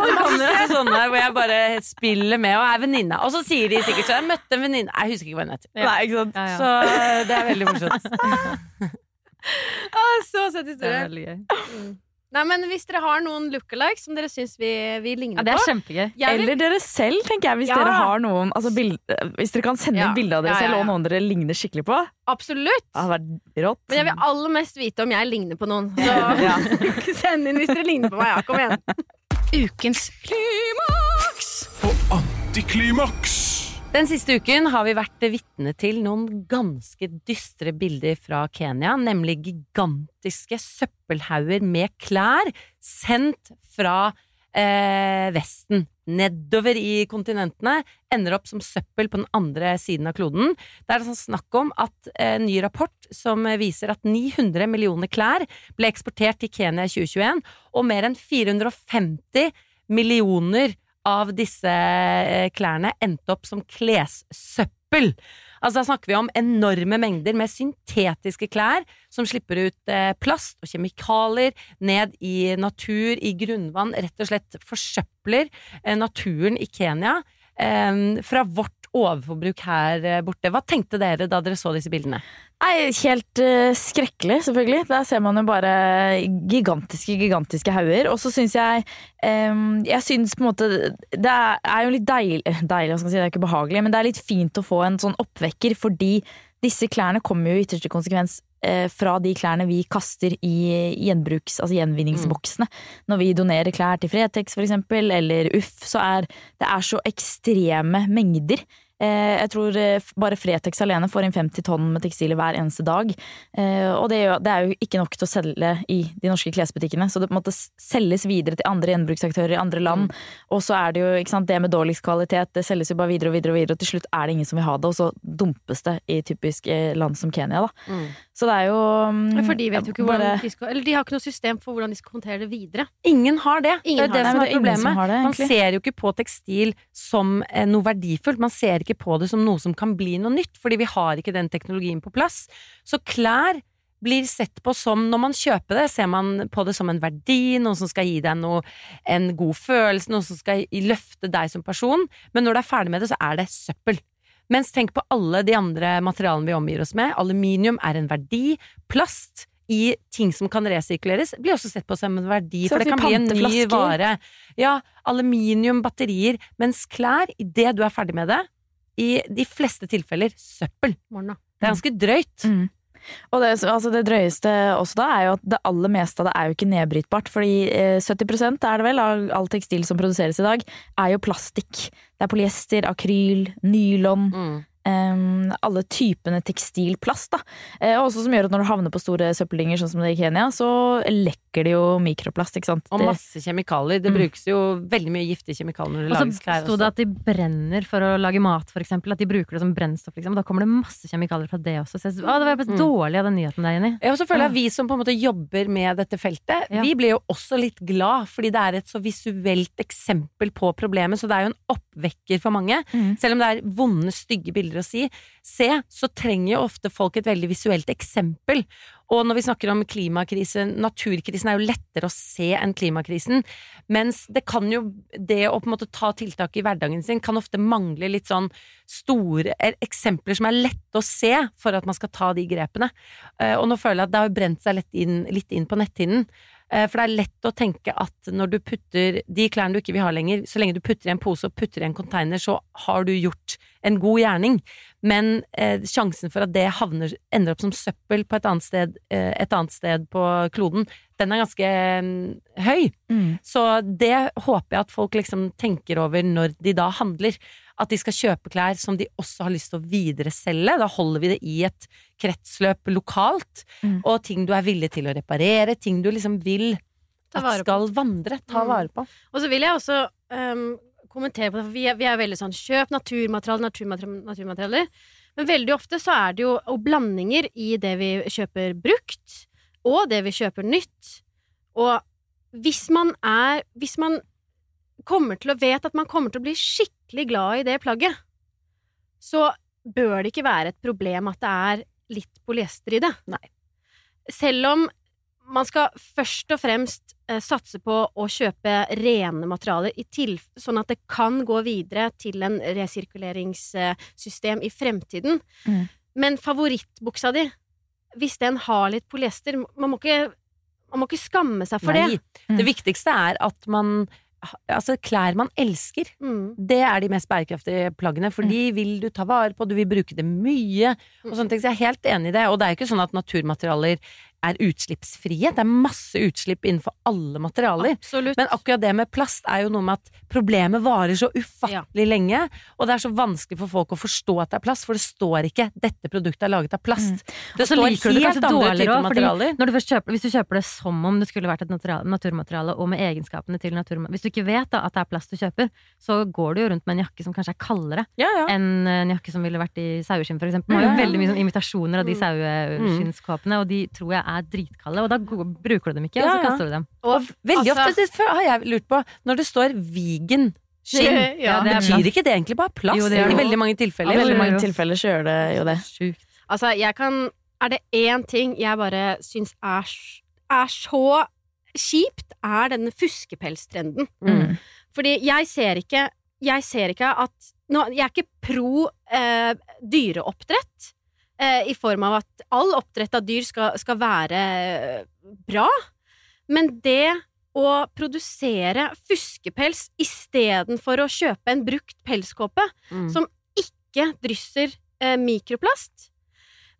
Så kommer det sånne hvor jeg bare spiller med og er venninne. Og så sier de sikkert sånn, jeg møtte en venninne Jeg husker ikke hva hun heter. Nei, ikke sant. Ja, ja. Så eh, det er veldig morsomt. Ah, så søt Det er veldig gøy. Nei, men Hvis dere har noen lookalikes som dere syns vi, vi ligner Ja, det er på kjempegøy. vil- Eller dere selv, tenker jeg. Hvis Ja. dere har noen altså bilde, Hvis dere kan sende Ja. bilde av dere Ja, ja, selv og noen dere ligner skikkelig på. Absolutt! Det hadde vært rått. Men jeg vil aller mest vite om jeg ligner på noen. Så Ja. send inn hvis dere ligner på meg. Ja, kom igjen. Ukens klimaks! Og antiklimaks! Den siste uken har vi vært vitne til noen ganske dystre bilder fra Kenya, nemlig gigantiske søppelhauger med klær sendt fra eh, Vesten. Nedover i kontinentene, ender opp som søppel på den andre siden av kloden. Det er sånn snakk om at eh, en ny rapport som viser at 900 millioner klær ble eksportert til Kenya i 2021, og mer enn 450 millioner av disse eh, klærne endte opp som klessøppel. Altså Da snakker vi om enorme mengder med syntetiske klær som slipper ut eh, plast og kjemikalier ned i natur, i grunnvann, rett og slett forsøpler eh, naturen i Kenya fra vårt overforbruk her eh, borte. Hva tenkte dere da dere så disse bildene? Nei, helt uh, skrekkelig, selvfølgelig. Der ser man jo bare gigantiske, gigantiske hauger. Og så syns jeg um, Jeg syns på en måte Det er, jo litt deilig, deilig, hva skal si, det er ikke behagelig, men det er litt fint å få en sånn oppvekker, fordi disse klærne kommer jo i ytterste konsekvens eh, fra de klærne vi kaster i gjenbruks, altså gjenvinningsboksene. Når vi donerer klær til Fretex for eksempel, eller Uff, så er det er så ekstreme mengder. Eh, Jeg tror eh, bare Fretex alene får inn 50 tonn med tekstiler hver eneste dag. Eh, Og det er, jo, det er jo ikke nok til å selge i de norske klesbutikkene, så det på en måte selges videre til andre gjenbruksaktører i andre land. Og så er det jo ikke sant, det med dårligst kvalitet, det selges jo bare videre og videre, og videre, og til slutt er det ingen som vil ha det, og så dumpes det i typisk land som Kenya, da. Så det er jo mm, For de vet jo ikke hvordan bare- de skal Eller de har ikke noe system for hvordan de skal håndtere det videre. Ingen har det. Ingen det er har det som det. Men er problemet. som det, Man ser jo ikke på tekstil som noe verdifullt. Man ser ikke på det som noe som kan bli noe nytt, fordi vi har ikke den teknologien på plass. Så klær blir sett på som, når man kjøper det, ser man på det som en verdi, noe som skal gi deg noe, en god følelse, noe som skal løfte deg som person. Men når du er ferdig med det, så er det søppel. Mens tenk på alle de andre materialene vi omgir oss med. Aluminium er en verdi. Plast i ting som kan resirkuleres, blir også sett på som en verdi, Så for det kan bli en ny vare. Ja, aluminium, batterier. Mens klær, idet du er ferdig med det, i de fleste tilfeller søppel. Morgen. Det er ganske drøyt. Mm. Og det, altså det drøyeste også da er jo at det aller meste av det er jo ikke nedbrytbart. Fordi eh, 70% er det vel av all tekstil som produseres i dag, er jo plastikk. Det er polyester, akryl, nylon. Mm. Em, alle typene tekstilplast. Da. Eh, og også som gjør at når du havner på store søppeldynger, sånn som det i Kenya, så lekker det jo mikroplast. ikke sant? Og masse kjemikalier. Det Mm. brukes jo veldig mye giftige kjemikalier når det Og så lages klær sto det at de brenner for å lage mat, for eksempel. At de bruker det som brennstoff, liksom. Og da kommer det masse kjemikalier fra det også. Så jeg, å, det var Mm. dårlig av den nyheten der, Jenny. Ja, og så føler jeg at vi som på en måte jobber med dette feltet, Ja. vi blir jo også litt glad, fordi det er et så visuelt eksempel på problemet, så det er jo en oppvekker for mange. Mm. Selv om det er vonde, stygge bilder å si, se, så trenger jo ofte folk et veldig visuelt eksempel. Og når vi snakker om klimakrise, naturkrisen er jo lettere å se enn klimakrisen, mens det kan jo, det å på en måte ta tiltak i hverdagen sin, kan ofte mangle litt sånn store eksempler som er lette å se for at man skal ta de grepene. Eh, Og nå føler jeg at det har brent seg litt inn, litt inn på netthinnen. Eh, For det er lett å tenke at når du putter de klærne du ikke vil ha lenger, så lenge du putter i en pose og putter i en container, så har du gjort en god gjerning. Men eh, sjansen for at det havner, ender opp som søppel på et annet sted, eh, et annet sted på kloden, den er ganske eh, høy. Mm. Så det håper jeg at folk liksom tenker over når de da handler. At de skal kjøpe klær som de også har lyst til å videreselge. Da holder vi det i et kretsløp lokalt. Mm. Og ting du er villig til å reparere, ting du liksom vil at skal vandre. Ta Mm. vare på. Og så vil jeg også um, kommentere på det, for vi er, vi er veldig sånn kjøp naturmaterialer, naturmaterialer, naturmaterialer. Men veldig ofte så er det jo blandinger i det vi kjøper brukt, og det vi kjøper nytt. Og hvis man er Hvis man kommer til å vet at man kommer til å bli skikkelig glad i det plagget, så bør det ikke være et problem at det er litt polyester i det. Nei. Selv om man skal først og fremst eh, satse på å kjøpe rene materialer, i tilf sånn at det kan gå videre til en resirkuleringssystem i fremtiden. Mm. Men favorittbuksa di, hvis den har litt polyester Man må ikke, man må ikke skamme seg for Nei. det. Det viktigste er at man Altså, klær man elsker, Mm. det er de mest bærekraftige plaggene, for de vil du ta vare på, du vil bruke det mye, og sånne ting. Så jeg er helt enig i det. Og det er jo ikke sånn at naturmaterialer er utslippsfrie. Det er masse utslipp innenfor alle materialer. Absolutt. Men akkurat det med plast er jo noe med at problemet varer så ufattelig lenge, og det er så vanskelig for folk å forstå at det er plast, for det står ikke 'dette produktet er laget av plast'. Det står liker helt du andre dårligere typer materialer. du kjøper, hvis du kjøper det som om det skulle vært et naturmateriale, og med egenskapene til naturmateriale Hvis du ikke vet da at det er plast du kjøper, så går du jo rundt med en jakke som kanskje er kaldere Ja, ja. enn en jakke som ville vært i saueskinn, for eksempel. Man har jo veldig mye sånn imitasjoner av de Mm. saueskinnskåpene, og de tror jeg er dritkalde, og da bruker du dem ikke, og Ja, så kaster du dem. Og Veldig altså- ofte har jeg lurt på, når det står vegan skinn, Ja, det betyr ikke det egentlig bare plast Jo, det i veldig mange I tilfeller? veldig mange tilfeller så gjør det jo det. Sjukt. Altså, jeg kan Er det én ting jeg bare syns er, er så kjipt, er denne fuskepelstrenden. Mm. Fordi jeg ser ikke Jeg ser ikke at nå, Jeg er ikke pro eh, dyreoppdrett. Eh, I form av at all oppdrett av dyr skal, skal være eh, bra. Men det å produsere fuskepels istedenfor å kjøpe en brukt pelskåpe Mm. som ikke drysser eh, mikroplast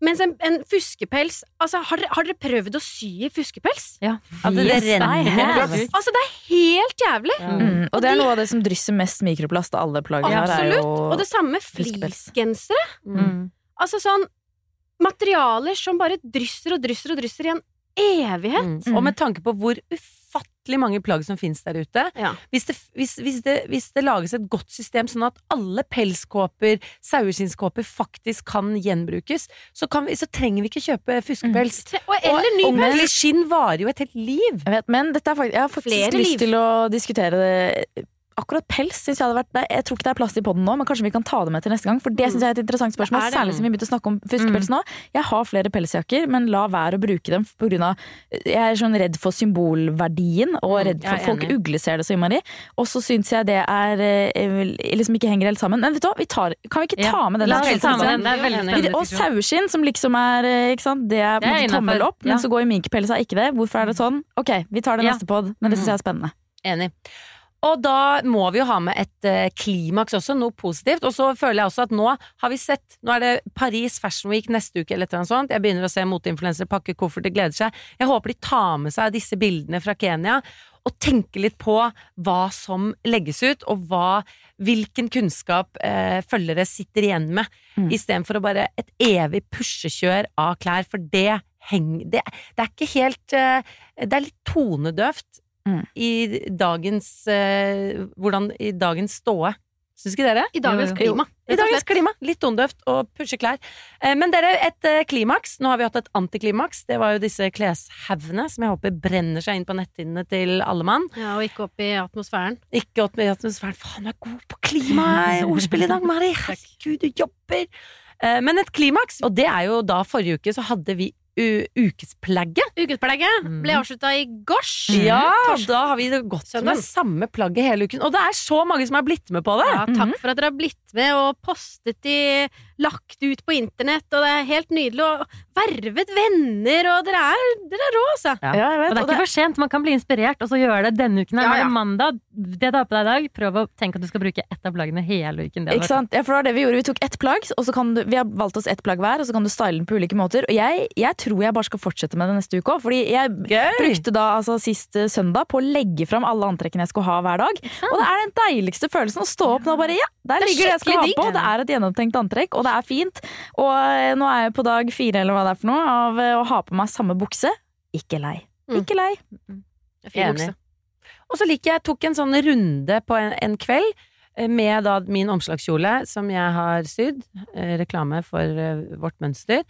mens en, en fuskepels altså, har, har dere prøvd å sy i fuskepels? Ja. At det Yes, renner I med Altså, det er helt jævlig! Mm. Og det er noe av det som drysser mest mikroplast av alle plagg her. er Absolutt. jo Og det samme fleecegensere. Mm. Altså sånn materialer som bare drysser og drysser og drysser i en evighet. Mm. Og med tanke på hvor ufattelig mange plagg som finnes der ute Ja. hvis, det, hvis, hvis, det, hvis det lages et godt system sånn at alle pelskåper, saueskinnskåper, faktisk kan gjenbrukes, så, kan vi, så trenger vi ikke kjøpe fuskepels. Mm. Og eller ny pels. ordentlig skinn varer jo et helt liv. Jeg vet, men dette er faktisk, jeg har faktisk Flere lyst liv. til å diskutere det. Akkurat pels synes jeg hadde vært Jeg tror ikke det er plass i poden nå, men kanskje vi kan ta det med til neste gang. For det synes jeg er et interessant spørsmål, Det det. særlig som vi begynte å snakke om fuskepels nå. Jeg har flere pelsjakker, men la være å bruke dem av Jeg er sånn redd for symbolverdien, og Mm, redd for folk ugleser det så innmari. Og så syns jeg det er eh, liksom ikke henger helt sammen. Men vet du hva, vi tar, kan vi ikke ta med den La der oss ta med pelsen? den. Det veldig Enig. spennende Og saueskinn, som liksom er eh, ikke sant? Det er på en Det er måte tommel opp, men ja. så går jo minkpels er ikke det. Hvorfor er det sånn? Ok, vi tar det neste pod, men det syns jeg er spennende. Enig. Og da må vi jo ha med et eh, klimaks også, noe positivt. Og så føler jeg også at nå har vi sett Nå er det Paris Fashion Week neste uke eller et eller annet sånt. Jeg begynner å se moteinfluensere pakke kofferter, gleder seg. Jeg håper de tar med seg disse bildene fra Kenya. og tenker litt på hva som legges ut, og hva, hvilken kunnskap eh, følgere sitter igjen med, Mm. istedenfor å bare et evig pushekjør av klær, for det henger det, det er ikke helt eh, Det er litt tonedøvt Mm. i dagens eh, Hvordan i dagens ståe. Syns ikke dere? I dagens klima. I dagens klima. Litt tondøvt og pushe klær. Eh, Men dere, et eh, klimaks. Nå har vi hatt et antiklimaks. Det var jo disse kleshaugene som jeg håper brenner seg inn på netthinnene til alle mann. Ja, og ikke opp i atmosfæren. Ikke opp i atmosfæren. Faen, du er god på klimaordspill i dag, Mari! Herregud, du jobber! Eh, Men et klimaks, og det er jo da forrige uke så hadde vi ukesplagget. Ukesplagget mm. ble avslutta i gårs. Ja, da har vi gått Sønnen. med samme plagget hele uken. Og det er så mange som har blitt med på det! Ja, takk for at dere har blitt med og postet de, lagt ut på internett, og det er helt nydelig. Og vervet venner, og dere er, dere er rå, altså. Ja. Ja, vet, Og det er og det- ikke for sent, man kan bli inspirert og så gjøre det denne uken. her. Ja, ja. mandag, det du har på deg i dag, prøv å tenke at du skal bruke ett av plaggene hele uken. Det Ikke sant? Ja, for det var det vi gjorde. Vi tok ett plagg, og så kan du, vi har valgt oss ett plagg hver, og så kan du style den på ulike måter. Og jeg, jeg tror jeg bare skal fortsette med det neste uke òg, fordi jeg Gøy! brukte da altså sist søndag på å legge fram alle antrekkene jeg skulle ha hver dag. Og det er den deiligste følelsen å stå opp nå og bare ja, der Det er ligger det jeg skal ha på. Det er et gjennomtenkt antrekk, og det er fint. Og eh, nå er jeg på dag fire eller hva det er for noe, av eh, å ha på meg samme bukse. Ikke lei. Mm. Ikke lei. Fin bukse. Og så liker jeg tok en sånn runde på en, en kveld eh, med da min omslagskjole som jeg har sydd. Reklame for vårt mønster.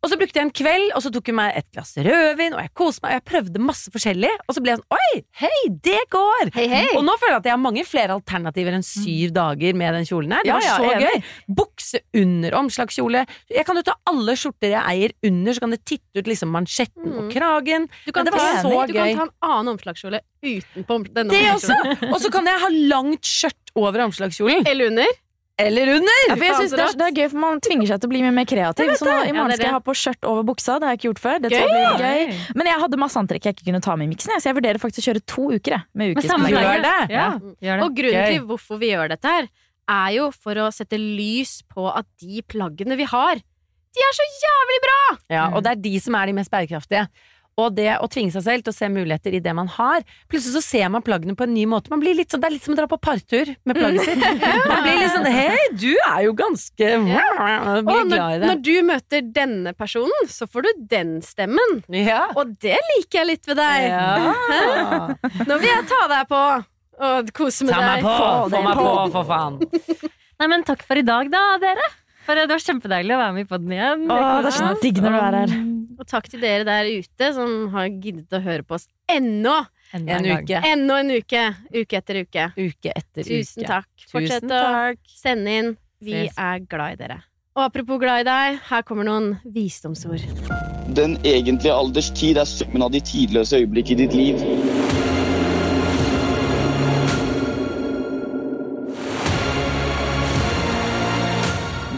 Og så brukte jeg en kveld, og så tok hun meg et glass rødvin, og jeg koste meg, og jeg prøvde masse forskjellig. Og så ble jeg sånn Oi, hei, det går! Hei, hei! Og nå føler jeg at jeg har mange flere alternativer enn syv dager med den kjolen her. Det Ja, var ja, så enig. gøy! Bukse under omslagskjole. Jeg kan jo ta alle skjorter jeg eier under, så kan det titte ut liksom mansjetten og Mm. kragen. Du kan, det var ta, så du gøy. kan ta en annen omslagskjole utenpå denne Det også! Og så kan jeg ha langt skjørt over omslagskjolen. Eller under. Eller under! Ja, for jeg synes det, er, det er gøy, for man tvinger seg til å bli mye mer kreativ. Så nå, i morgen skal jeg ha på skjørt over buksa. Det har jeg ikke gjort før. Det Gøy! gøy. Men jeg hadde masse antrekk jeg ikke kunne ta med i miksen, så jeg vurderer faktisk å kjøre to uker jeg, med Men samme. Gjør plagget. det. Ja, gjør det. Og grunnen Gøy. til hvorfor vi gjør dette her, er jo for å sette lys på at de plaggene vi har, de er så jævlig bra! Ja, og det er de som er de mest bærekraftige. Og det å tvinge seg selv til å se muligheter i det man har. Plutselig så ser man plaggene på en ny måte. Man blir litt sånn, det er litt som å dra på partur med plagget sitt. Man blir litt sånn Hei, du er jo ganske blir Og når, glad i det. når du møter denne personen, så får du den stemmen. Ja. Og det liker jeg litt ved deg. ja. Nå vil jeg ta deg på og kose med Ta meg deg. på! Få Få meg på. på, for faen! Nei, men takk for i dag, da, dere. For det var kjempedeilig å være med i poden igjen. Åh, det er så digg når du er her. Og takk til dere der ute som har giddet å høre på oss ennå. Enda En en uke. Enda en uke. Uke etter uke. Uke etter uke. Tusen takk. Fortsett Tusen å sende inn. Vi Ses. er glad i dere. Og apropos glad i deg, her kommer noen visdomsord. Den egentlige alders tid er summen av de tidløse øyeblikk i ditt liv.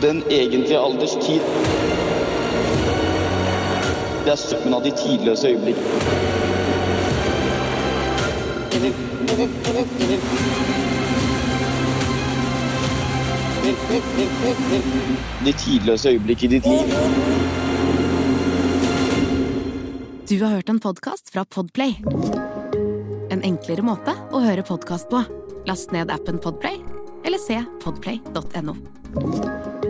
Den egentlige alders tid Det er summen av de tidløse øyeblikk. De tidløse øyeblikk i ditt liv. Du har hørt en podkast fra Podplay. En enklere måte å høre podkast på. Last ned appen Podplay, eller se podplay.no.